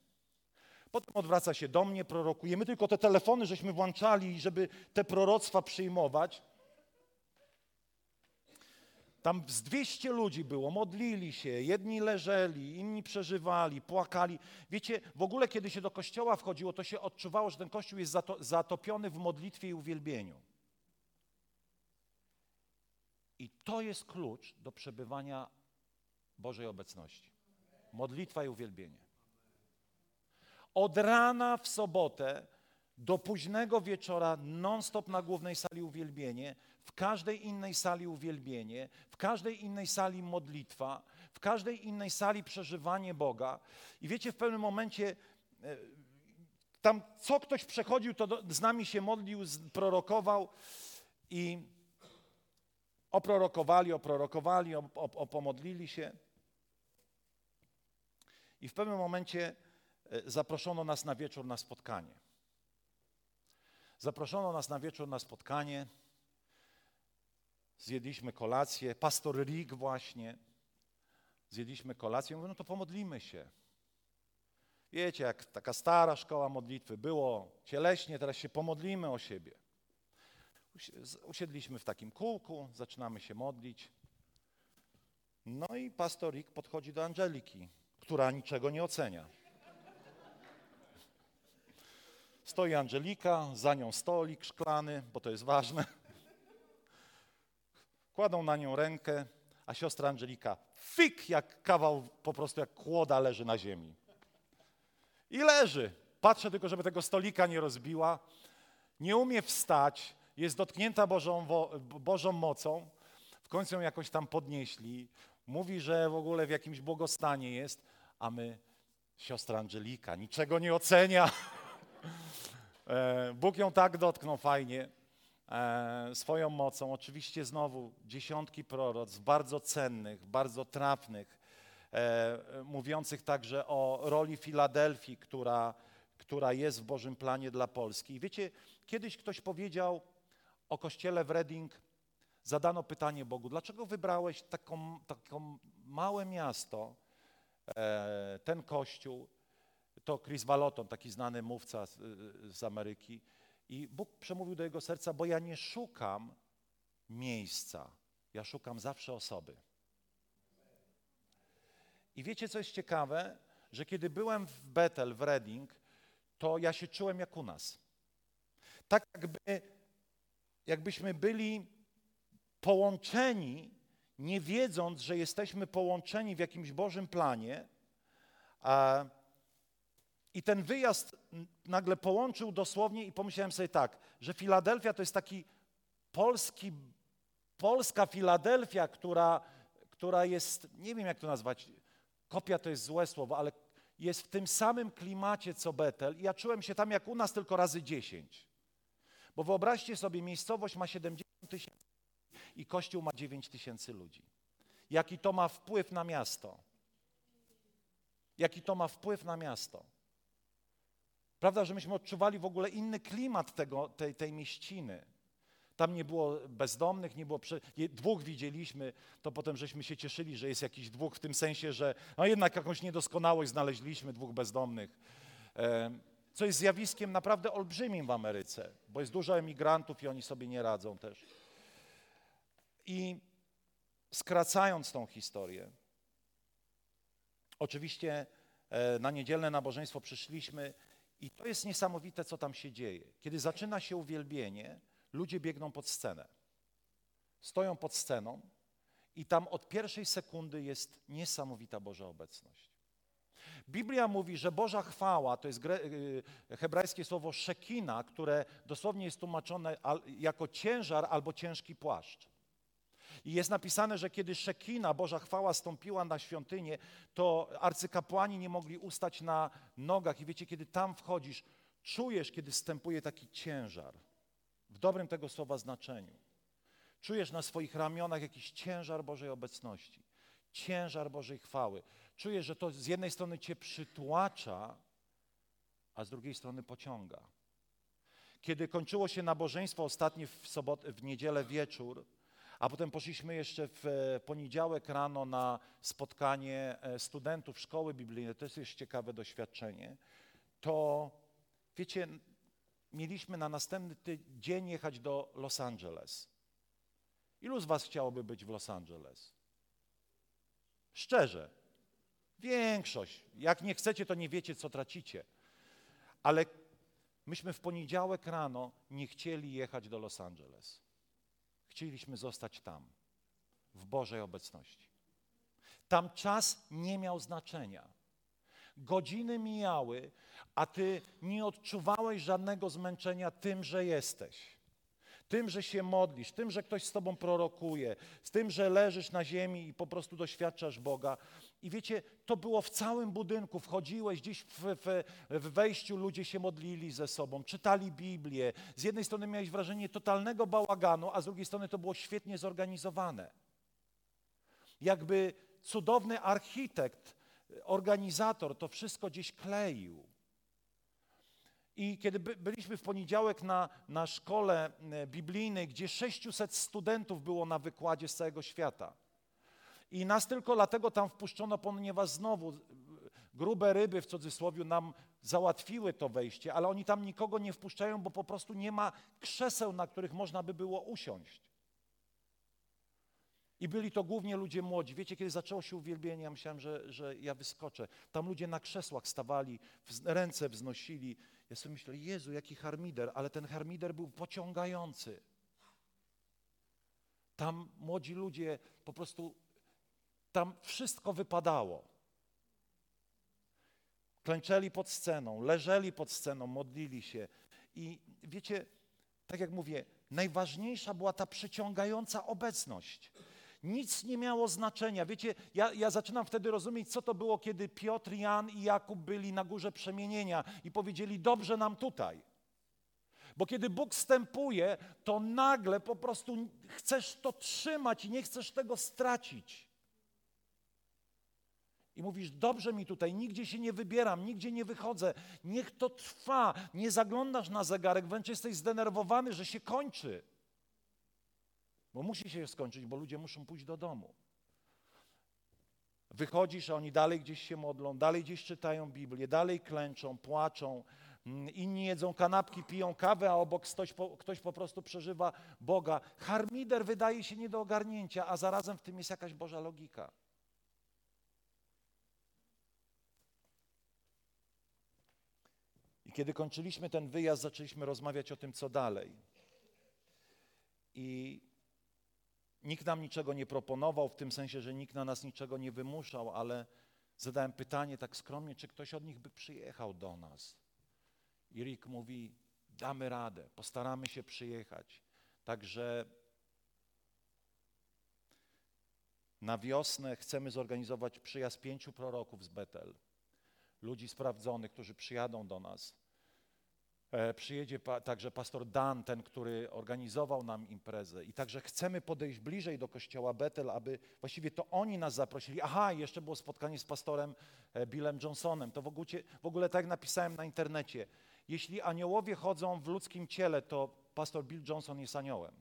Potem odwraca się do mnie, prorokujemy tylko te telefony, żeśmy włączali, żeby te proroctwa przyjmować. Tam z 200 ludzi było, modlili się, jedni leżeli, inni przeżywali, płakali. Wiecie, w ogóle kiedy się do kościoła wchodziło, to się odczuwało, że ten kościół jest zatopiony w modlitwie i uwielbieniu. I to jest klucz do przebywania Bożej obecności. Modlitwa i uwielbienie. Od rana w sobotę do późnego wieczora non-stop na głównej sali uwielbienie, w każdej innej sali uwielbienie, w każdej innej sali modlitwa, w każdej innej sali przeżywanie Boga. I wiecie, w pewnym momencie e, tam co ktoś przechodził, to do, z nami się modlił, prorokował i oprorokowali, oprorokowali, op, op, opomodlili się. I w pewnym momencie e, zaproszono nas na wieczór na spotkanie. Zaproszono nas na wieczór na spotkanie. Zjedliśmy kolację. Pastor Rick właśnie. Zjedliśmy kolację. Mówię, no to pomodlimy się. Wiecie, jak taka stara szkoła modlitwy było cieleśnie, teraz się pomodlimy o siebie. Usiedliśmy w takim kółku, zaczynamy się modlić. No i pastor Rick podchodzi do Angeliki, która niczego nie ocenia. Stoi Angelika, za nią stolik szklany, bo to jest ważne. Kładą na nią rękę, a siostra Angelika fik jak kawał, po prostu jak kłoda leży na ziemi. I leży. Patrzę tylko, żeby tego stolika nie rozbiła. Nie umie wstać, jest dotknięta Bożą, Bożą mocą. W końcu ją jakoś tam podnieśli. Mówi, że w ogóle w jakimś błogostanie jest, a my, siostra Angelika, niczego nie ocenia. E, Bóg ją tak dotknął fajnie e, swoją mocą. Oczywiście znowu dziesiątki proroc, bardzo cennych, bardzo trafnych, e, mówiących także o roli Filadelfii, która, która jest w Bożym planie dla Polski. I wiecie, kiedyś ktoś powiedział o kościele w Reading, zadano pytanie Bogu, dlaczego wybrałeś taką, taką małe miasto, ten kościół, to Chris Vallotton, taki znany mówca z, z Ameryki. I Bóg przemówił do jego serca, bo ja nie szukam miejsca, ja szukam zawsze osoby. I wiecie, co jest ciekawe? Że kiedy byłem w Bethel, w Reading, to ja się czułem jak u nas. Tak jakby, jakbyśmy byli połączeni, nie wiedząc, że jesteśmy połączeni w jakimś Bożym planie, a i ten wyjazd nagle połączył dosłownie i pomyślałem sobie tak, że Filadelfia to jest taki polski, polska Filadelfia, która, która jest, nie wiem jak to nazwać, kopia to jest złe słowo, ale jest w tym samym klimacie co Betel i ja czułem się tam jak u nas tylko razy 10. Bo wyobraźcie sobie, miejscowość ma 70 tysięcy i kościół ma 9 tysięcy ludzi. Jaki to ma wpływ na miasto? Jaki to ma wpływ na miasto? Prawda, że myśmy odczuwali w ogóle inny klimat tego, tej, tej mieściny. Tam nie było bezdomnych, nie było. Prze... Dwóch widzieliśmy, to potem żeśmy się cieszyli, że jest jakiś dwóch, w tym sensie, że no jednak jakąś niedoskonałość znaleźliśmy, dwóch bezdomnych. Co jest zjawiskiem naprawdę olbrzymim w Ameryce, bo jest dużo emigrantów i oni sobie nie radzą też. I skracając tą historię, oczywiście e, na niedzielne nabożeństwo przyszliśmy i to jest niesamowite, co tam się dzieje. Kiedy zaczyna się uwielbienie, ludzie biegną pod scenę. Stoją pod sceną i tam od pierwszej sekundy jest niesamowita Boża obecność. Biblia mówi, że Boża chwała to jest y, hebrajskie słowo szekina, które dosłownie jest tłumaczone jako ciężar albo ciężki płaszcz. I jest napisane, że kiedy Szekina, Boża chwała, stąpiła na świątynię, to arcykapłani nie mogli ustać na nogach. I wiecie, kiedy tam wchodzisz, czujesz, kiedy wstępuje taki ciężar. W dobrym tego słowa znaczeniu. Czujesz na swoich ramionach jakiś ciężar Bożej obecności, ciężar Bożej chwały. Czujesz, że to z jednej strony cię przytłacza, a z drugiej strony pociąga. Kiedy kończyło się nabożeństwo ostatnie w, sobot, w niedzielę wieczór, a potem poszliśmy jeszcze w e, poniedziałek rano na spotkanie e, studentów szkoły biblijnej. To jest ciekawe doświadczenie. To wiecie, mieliśmy na następny dzień jechać do Los Angeles. Ilu z Was chciałoby być w Los Angeles? Szczerze. Większość. Jak nie chcecie, to nie wiecie, co tracicie. Ale myśmy w poniedziałek rano nie chcieli jechać do Los Angeles. Chcieliśmy zostać tam, w Bożej obecności. Tam czas nie miał znaczenia. Godziny mijały, a ty nie odczuwałeś żadnego zmęczenia tym, że jesteś. Tym, że się modlisz, tym, że ktoś z tobą prorokuje, z tym, że leżysz na ziemi i po prostu doświadczasz Boga. I wiecie, to było w całym budynku. Wchodziłeś gdzieś w, w, w, wejściu, ludzie się modlili ze sobą, czytali Biblię. Z jednej strony miałeś wrażenie totalnego bałaganu, a z drugiej strony to było świetnie zorganizowane. Jakby cudowny architekt, organizator to wszystko gdzieś kleił. I kiedy by, byliśmy w poniedziałek na, na szkole e, biblijnej, gdzie 600 studentów było na wykładzie z całego świata. I nas tylko dlatego tam wpuszczono, ponieważ znowu e, grube ryby w cudzysłowie nam załatwiły to wejście, ale oni tam nikogo nie wpuszczają, bo po prostu nie ma krzeseł, na których można by było usiąść. I byli to głównie ludzie młodzi. Wiecie, kiedy zaczęło się uwielbienie, ja myślałem, że, że ja wyskoczę. Tam ludzie na krzesłach stawali, ręce wznosili. Ja sobie myślę, Jezu, jaki harmider, ale ten harmider był pociągający. Tam młodzi ludzie po prostu, tam wszystko wypadało. Klęczeli pod sceną, leżeli pod sceną, modlili się. I wiecie, tak jak mówię, najważniejsza była ta przyciągająca obecność. Nic nie miało znaczenia. Wiecie, ja, ja, zaczynam wtedy rozumieć, co to było, kiedy Piotr, Jan i Jakub byli na górze przemienienia i powiedzieli: Dobrze nam tutaj. Bo kiedy Bóg wstępuje, to nagle po prostu chcesz to trzymać i nie chcesz tego stracić. I mówisz, dobrze mi tutaj, nigdzie się nie wybieram, nigdzie nie wychodzę, niech to trwa, nie zaglądasz na zegarek, wręcz jesteś zdenerwowany, że się kończy. Bo musi się skończyć, bo ludzie muszą pójść do domu. Wychodzisz, a oni dalej gdzieś się modlą, dalej gdzieś czytają Biblię, dalej klęczą, płaczą. Mm, inni jedzą kanapki, piją kawę, a obok ktoś po, ktoś po prostu przeżywa Boga. Harmider wydaje się nie do ogarnięcia, a zarazem w tym jest jakaś Boża logika. Kiedy kończyliśmy ten wyjazd, zaczęliśmy rozmawiać o tym, co dalej. I Nikt nam niczego nie proponował, w tym sensie, że nikt na nas niczego nie wymuszał, ale zadałem pytanie tak skromnie, czy ktoś od nich by przyjechał do nas. I Rick mówi, damy radę, postaramy się przyjechać. Także na wiosnę chcemy zorganizować przyjazd pięciu proroków z Betel. Ludzi sprawdzonych, którzy przyjadą do nas. E, przyjedzie także pastor Dan, ten, który organizował nam imprezę. I także chcemy podejść bliżej do kościoła Betel, aby właściwie to oni nas zaprosili. Aha, jeszcze było spotkanie z pastorem e, Billem Johnsonem. To w ogóle, w ogóle tak napisałem na internecie. Jeśli aniołowie chodzą w ludzkim ciele, to pastor Bill Johnson jest aniołem.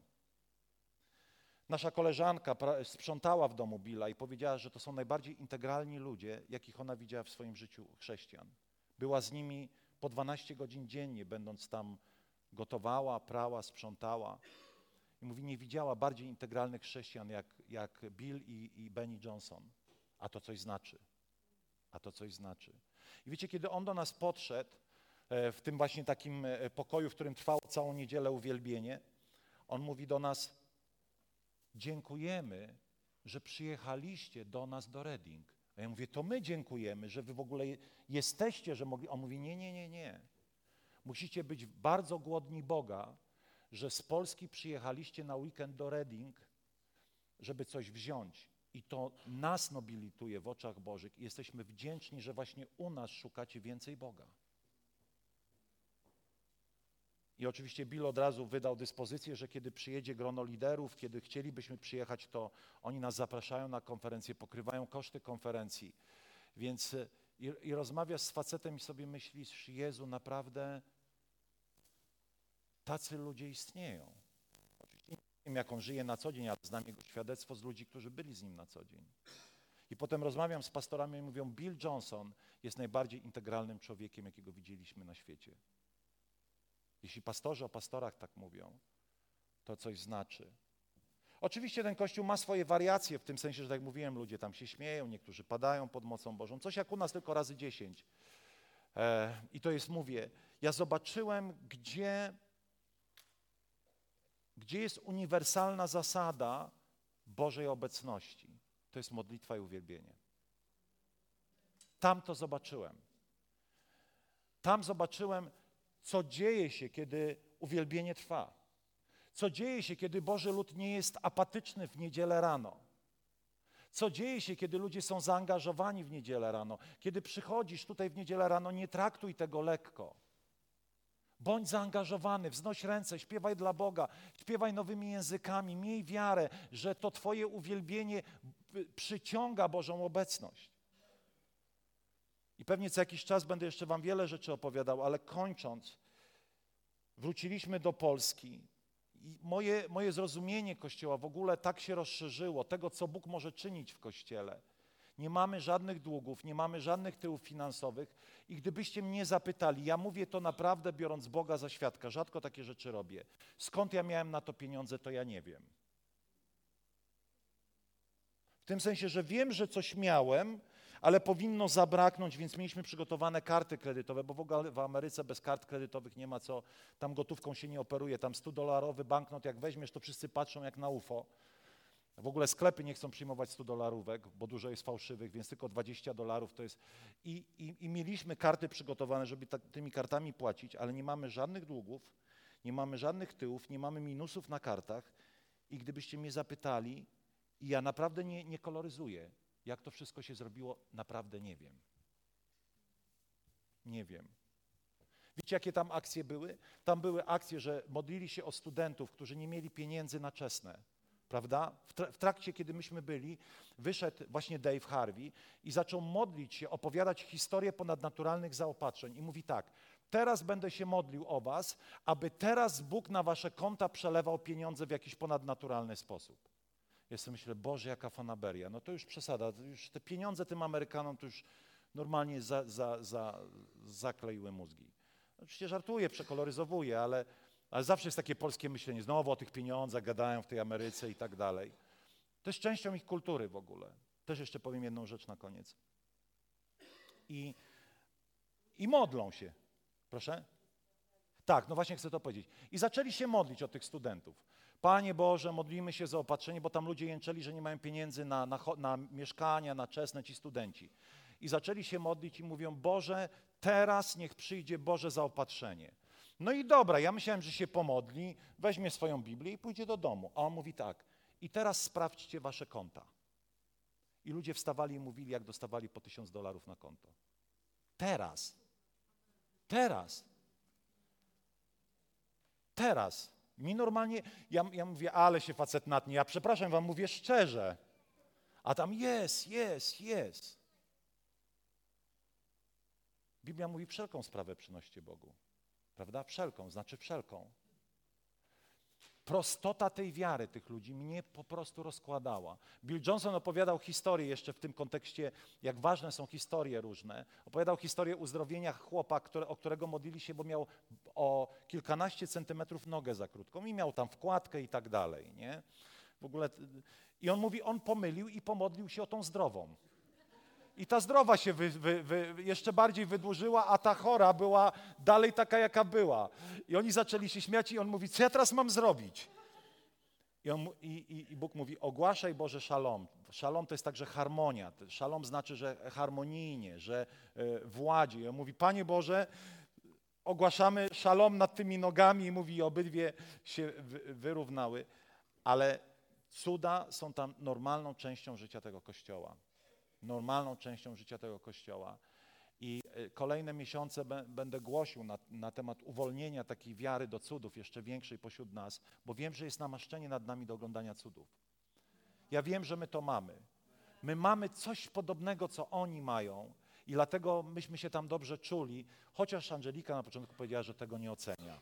Nasza koleżanka sprzątała w domu Billa i powiedziała, że to są najbardziej integralni ludzie, jakich ona widziała w swoim życiu chrześcijan. Była z nimi po 12 godzin dziennie, będąc tam gotowała, prała, sprzątała. I mówi, nie widziała bardziej integralnych chrześcijan jak, jak Bill i, i Benny Johnson. A to coś znaczy. A to coś znaczy. I wiecie, kiedy on do nas podszedł, e, w tym właśnie takim e, pokoju, w którym trwało całą niedzielę uwielbienie, on mówi do nas, dziękujemy, że przyjechaliście do nas do Reading. A ja mówię, to my dziękujemy, że wy w ogóle jesteście, że mogli. On mówi, nie, nie, nie, nie. Musicie być bardzo głodni Boga, że z Polski przyjechaliście na weekend do Reading, żeby coś wziąć. I to nas nobilituje w oczach Bożych i jesteśmy wdzięczni, że właśnie u nas szukacie więcej Boga. I oczywiście Bill od razu wydał dyspozycję, że kiedy przyjedzie grono liderów, kiedy chcielibyśmy przyjechać, to oni nas zapraszają na konferencję, pokrywają koszty konferencji. Więc e, i, i rozmawiasz z facetem i sobie myślisz, Jezu, naprawdę tacy ludzie istnieją. Oczywiście nie wiem, jak on żyje na co dzień, ale znam jego świadectwo z ludzi, którzy byli z nim na co dzień. I potem rozmawiam z pastorami i mówią, Bill Johnson jest najbardziej integralnym człowiekiem, jakiego widzieliśmy na świecie. Jeśli pastorzy o pastorach tak mówią, to coś znaczy. Oczywiście ten kościół ma swoje wariacje, w tym sensie, że tak jak mówiłem, ludzie tam się śmieją, niektórzy padają pod mocą Bożą, coś jak u nas tylko razy dziesięć. E, I to jest, mówię, ja zobaczyłem, gdzie, gdzie jest uniwersalna zasada Bożej obecności. To jest modlitwa i uwielbienie. Tam to zobaczyłem. Tam zobaczyłem, co dzieje się, kiedy uwielbienie trwa. Co dzieje się, kiedy Boży lud nie jest apatyczny w niedzielę rano. Co dzieje się, kiedy ludzie są zaangażowani w niedzielę rano? Kiedy przychodzisz tutaj w niedzielę rano, nie traktuj tego lekko. Bądź zaangażowany, wznoś ręce, śpiewaj dla Boga, śpiewaj nowymi językami, miej wiarę, że to Twoje uwielbienie przyciąga Bożą obecność. I pewnie co jakiś czas będę jeszcze Wam wiele rzeczy opowiadał, ale kończąc, wróciliśmy do Polski. I moje, moje zrozumienie Kościoła w ogóle tak się rozszerzyło, tego, co Bóg może czynić w Kościele. Nie mamy żadnych długów, nie mamy żadnych tyłów finansowych. I gdybyście mnie zapytali, ja mówię to naprawdę biorąc Boga za świadka, rzadko takie rzeczy robię. Skąd ja miałem na to pieniądze, to ja nie wiem. W tym sensie, że wiem, że coś miałem, ale powinno zabraknąć, więc mieliśmy przygotowane karty kredytowe, bo w ogóle w Ameryce bez kart kredytowych nie ma co, tam gotówką się nie operuje, tam 100-dolarowy banknot, jak weźmiesz, to wszyscy patrzą jak na UFO. W ogóle sklepy nie chcą przyjmować 100 dolarówek, bo dużo jest fałszywych, więc tylko 20 dolarów to jest. I, i, i mieliśmy karty przygotowane, żeby ta, tymi kartami płacić, ale nie mamy żadnych długów, nie mamy żadnych tyłów, nie mamy minusów na kartach. I gdybyście mnie zapytali, i ja naprawdę nie, nie koloryzuję, jak to wszystko się zrobiło, naprawdę nie wiem. Nie wiem. Wiecie, jakie tam akcje były? Tam były akcje, że modlili się o studentów, którzy nie mieli pieniędzy na czesne. Prawda? W trakcie, kiedy myśmy byli, wyszedł właśnie Dave Harvey i zaczął modlić się, opowiadać historię ponadnaturalnych zaopatrzeń. I mówi tak: Teraz będę się modlił o Was, aby teraz Bóg na Wasze konta przelewał pieniądze w jakiś ponadnaturalny sposób. Sobie myślę, Boże, jaka fanaberia. No to już przesada, już te pieniądze tym Amerykanom to już normalnie za, za, za, zakleiły mózgi. Oczywiście żartuję, przekoloryzowuję, ale, ale zawsze jest takie polskie myślenie, znowu o tych pieniądzach gadają w tej Ameryce i tak dalej. To jest częścią ich kultury w ogóle. Też jeszcze powiem jedną rzecz na koniec. I, i modlą się. Proszę? Tak, no właśnie chcę to powiedzieć. I zaczęli się modlić o tych studentów. Panie Boże, modlimy się za opatrzenie, bo tam ludzie jęczeli, że nie mają pieniędzy na, na, na mieszkania, na czesne ci studenci. I zaczęli się modlić i mówią, Boże, teraz niech przyjdzie Boże zaopatrzenie. No i dobra, ja myślałem, że się pomodli, weźmie swoją Biblię i pójdzie do domu. A on mówi tak, i teraz sprawdźcie wasze konta. I ludzie wstawali i mówili, jak dostawali po tysiąc dolarów na konto. Teraz. Teraz. Teraz. Mi normalnie, ja, ja mówię, ale się facet natnie, ja przepraszam wam, mówię szczerze. A tam jest, jest, jest. Biblia mówi, wszelką sprawę przynoście Bogu. Prawda? Wszelką, znaczy wszelką prostota tej wiary tych ludzi mnie po prostu rozkładała. Bill Johnson opowiadał historię jeszcze w tym kontekście, jak ważne są historie różne. Opowiadał historię uzdrowienia chłopa, które, o którego modlili się, bo miał o kilkanaście centymetrów nogę za krótką i miał tam wkładkę i tak dalej. Nie? W ogóle, I on mówi, on pomylił i pomodlił się o tą zdrową. I ta zdrowa się wy, wy, wy, jeszcze bardziej wydłużyła, a ta chora była dalej taka, jaka była. I oni zaczęli się śmiać i on mówi, co ja teraz mam zrobić? I, on, i, i, i Bóg mówi, ogłaszaj Boże szalom. Szalom to jest także harmonia. Szalom znaczy, że harmonijnie, że y, władzie. I on mówi, Panie Boże, ogłaszamy szalom nad tymi nogami i mówi, obydwie się wyrównały. Ale cuda są tam normalną częścią życia tego Kościoła normalną częścią życia tego Kościoła. I e, kolejne miesiące będę głosił na, na, temat uwolnienia takiej wiary do cudów, jeszcze większej pośród nas, bo wiem, że jest namaszczenie nad nami do oglądania cudów. Ja wiem, że my to mamy. My mamy coś podobnego, co oni mają, i dlatego myśmy się tam dobrze czuli, chociaż Angelika na początku powiedziała, że tego nie ocenia.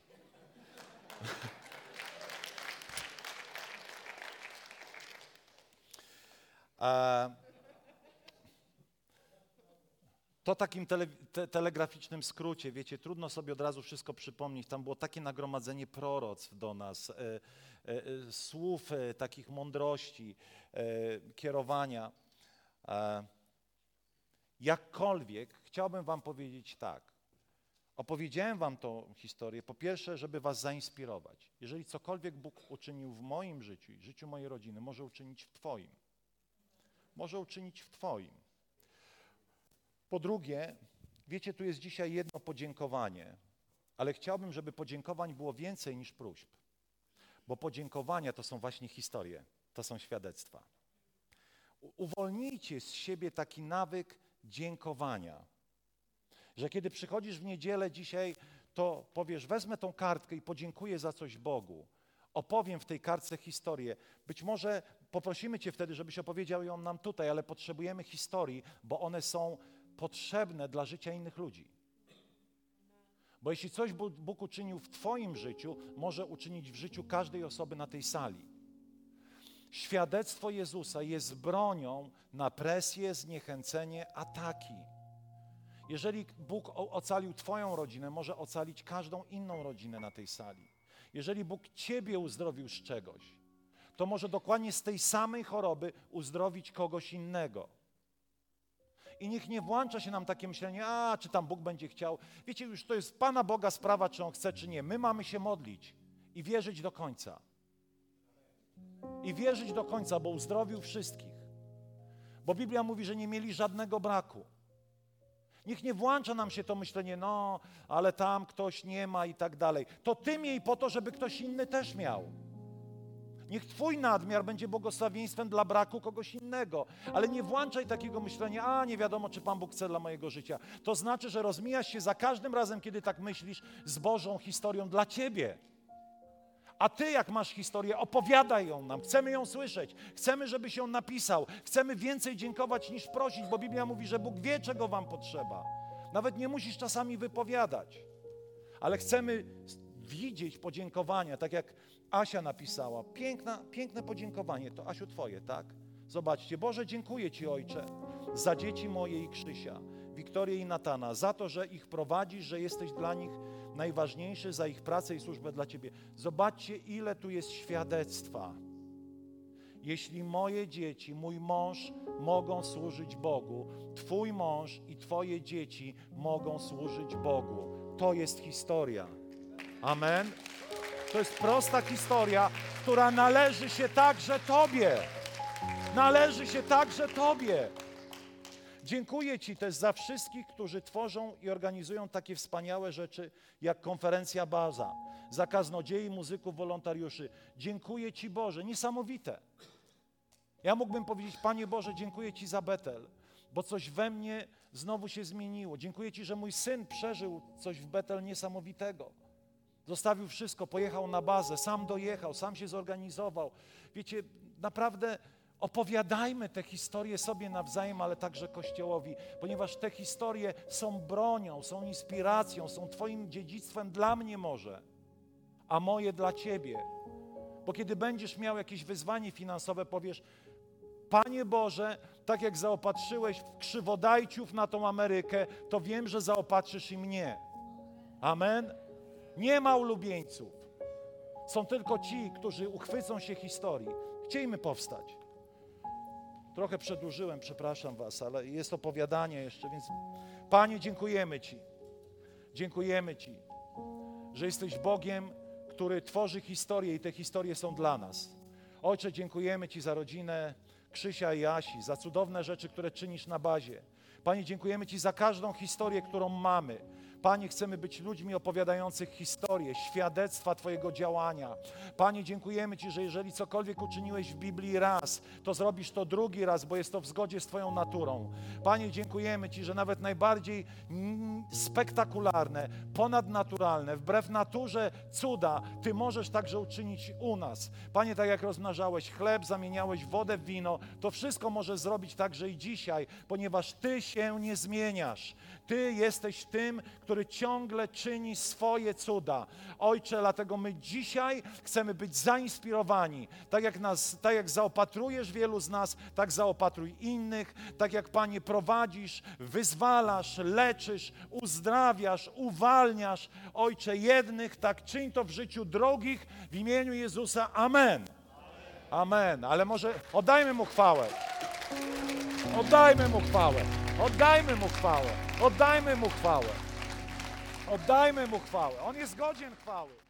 e, to takim tele, te, telegraficznym skrócie, wiecie, trudno sobie od razu wszystko przypomnieć. Tam było takie nagromadzenie proroctw do nas, e, e, e słów e, takich mądrości, e, kierowania. E, jakkolwiek chciałbym Wam powiedzieć tak. Opowiedziałem Wam tą historię, po pierwsze, żeby Was zainspirować. Jeżeli cokolwiek Bóg uczynił w moim życiu życiu mojej rodziny, może uczynić w Twoim. Może uczynić w Twoim. Po drugie, wiecie, tu jest dzisiaj jedno podziękowanie, ale chciałbym, żeby podziękowań było więcej niż próśb, bo podziękowania to są właśnie historie, to są świadectwa. uwolnijcie z siebie taki nawyk dziękowania. Że kiedy przychodzisz w niedzielę dzisiaj, to powiesz, wezmę tą kartkę i podziękuję za coś Bogu. Opowiem w tej kartce historię. Być może poprosimy Cię wtedy, żebyś opowiedział ją nam tutaj, ale potrzebujemy historii, bo one są potrzebne dla życia innych ludzi. Bo jeśli coś Bóg uczynił w Twoim życiu, może uczynić w życiu każdej osoby na tej sali. Świadectwo Jezusa jest bronią na presję, zniechęcenie, ataki. Jeżeli Bóg ocalił Twoją rodzinę, może ocalić każdą inną rodzinę na tej sali. Jeżeli Bóg Ciebie uzdrowił z czegoś, to może dokładnie z tej samej choroby uzdrowić kogoś innego. I niech nie włącza się nam takie myślenie, a czy tam Bóg będzie chciał. Wiecie, już to jest Pana Boga sprawa, czy On chce, czy nie. My mamy się modlić i wierzyć do końca. I wierzyć do końca, bo uzdrowił wszystkich. Bo Biblia mówi, że nie mieli żadnego braku. Niech nie włącza nam się to myślenie, no, ale tam ktoś nie ma i tak dalej. To ty miej po to, żeby ktoś inny też miał. Niech Twój nadmiar będzie błogosławieństwem dla braku kogoś innego, ale nie włączaj takiego myślenia, a nie wiadomo, czy Pan Bóg chce dla mojego życia. To znaczy, że rozmijasz się za każdym razem, kiedy tak myślisz, z Bożą historią dla Ciebie. A Ty, jak masz historię, opowiadaj ją nam. Chcemy ją słyszeć. Chcemy, żebyś ją napisał. Chcemy więcej dziękować niż prosić, bo Biblia mówi, że Bóg wie, czego Wam potrzeba. Nawet nie musisz czasami wypowiadać, ale chcemy widzieć podziękowania, tak jak Asia napisała. Piękna, piękne podziękowanie. To Asiu Twoje, tak? Zobaczcie. Boże, dziękuję Ci, Ojcze, za dzieci moje i Krzysia, Wiktorię i Natana, za to, że ich prowadzisz, że jesteś dla nich najważniejszy, za ich pracę i służbę dla Ciebie. Zobaczcie, ile tu jest świadectwa. Jeśli moje dzieci, mój mąż mogą służyć Bogu, Twój mąż i Twoje dzieci mogą służyć Bogu. To jest historia. Amen. To jest prosta historia, która należy się także Tobie. Należy się także Tobie. Dziękuję Ci też za wszystkich, którzy tworzą i organizują takie wspaniałe rzeczy jak konferencja Baza, za kaznodziei, muzyków, wolontariuszy. Dziękuję Ci Boże, niesamowite. Ja mógłbym powiedzieć, Panie Boże, dziękuję Ci za Betel, bo coś we mnie znowu się zmieniło. Dziękuję Ci, że mój syn przeżył coś w Betel niesamowitego. Zostawił wszystko, pojechał na bazę, sam dojechał, sam się zorganizował. Wiecie, naprawdę opowiadajmy te historie sobie nawzajem, ale także Kościołowi, ponieważ te historie są bronią, są inspiracją, są Twoim dziedzictwem dla mnie może, a moje dla Ciebie. Bo kiedy będziesz miał jakieś wyzwanie finansowe, powiesz, Panie Boże, tak jak zaopatrzyłeś krzywodajciów na tą Amerykę, to wiem, że zaopatrzysz i mnie. Amen. Nie ma ulubieńców. Są tylko ci, którzy uchwycą się historii. Chciejmy powstać. Trochę przedłużyłem, przepraszam Was, ale jest opowiadanie jeszcze, więc Panie, dziękujemy Ci. Dziękujemy Ci, że jesteś Bogiem, który tworzy historie i te historie są dla nas. Ojcze, dziękujemy Ci za rodzinę Krzysia i Asi, za cudowne rzeczy, które czynisz na bazie. Panie, dziękujemy Ci za każdą historię, którą mamy. Panie, chcemy być ludźmi opowiadających historię, świadectwa Twojego działania. Panie, dziękujemy Ci, że jeżeli cokolwiek uczyniłeś w Biblii raz, to zrobisz to drugi raz, bo jest to w zgodzie z Twoją naturą. Panie, dziękujemy Ci, że nawet najbardziej mm, spektakularne, ponadnaturalne, wbrew naturze cuda, Ty możesz także uczynić u nas. Panie, tak jak rozmnażałeś chleb, zamieniałeś wodę w wino, to wszystko może zrobić także i dzisiaj, ponieważ Ty się nie zmieniasz. Ty jesteś tym, który ciągle czyni swoje cuda. Ojcze, dlatego my dzisiaj chcemy być zainspirowani. Tak jak, nas, tak jak zaopatrujesz wielu z nas, tak zaopatruj innych. Tak jak, Panie, prowadzisz, wyzwalasz, leczysz, uzdrawiasz, uwalniasz. Ojcze, jednych, tak czyń to w życiu drugich w imieniu Jezusa. Amen. Amen. Ale może oddajmy Mu chwałę. Oddajmy Mu chwałę. Oddajmy Mu chwałę. Oddajmy Mu chwałę. Oddajmy Mu chwałę. On jest godzien chwały.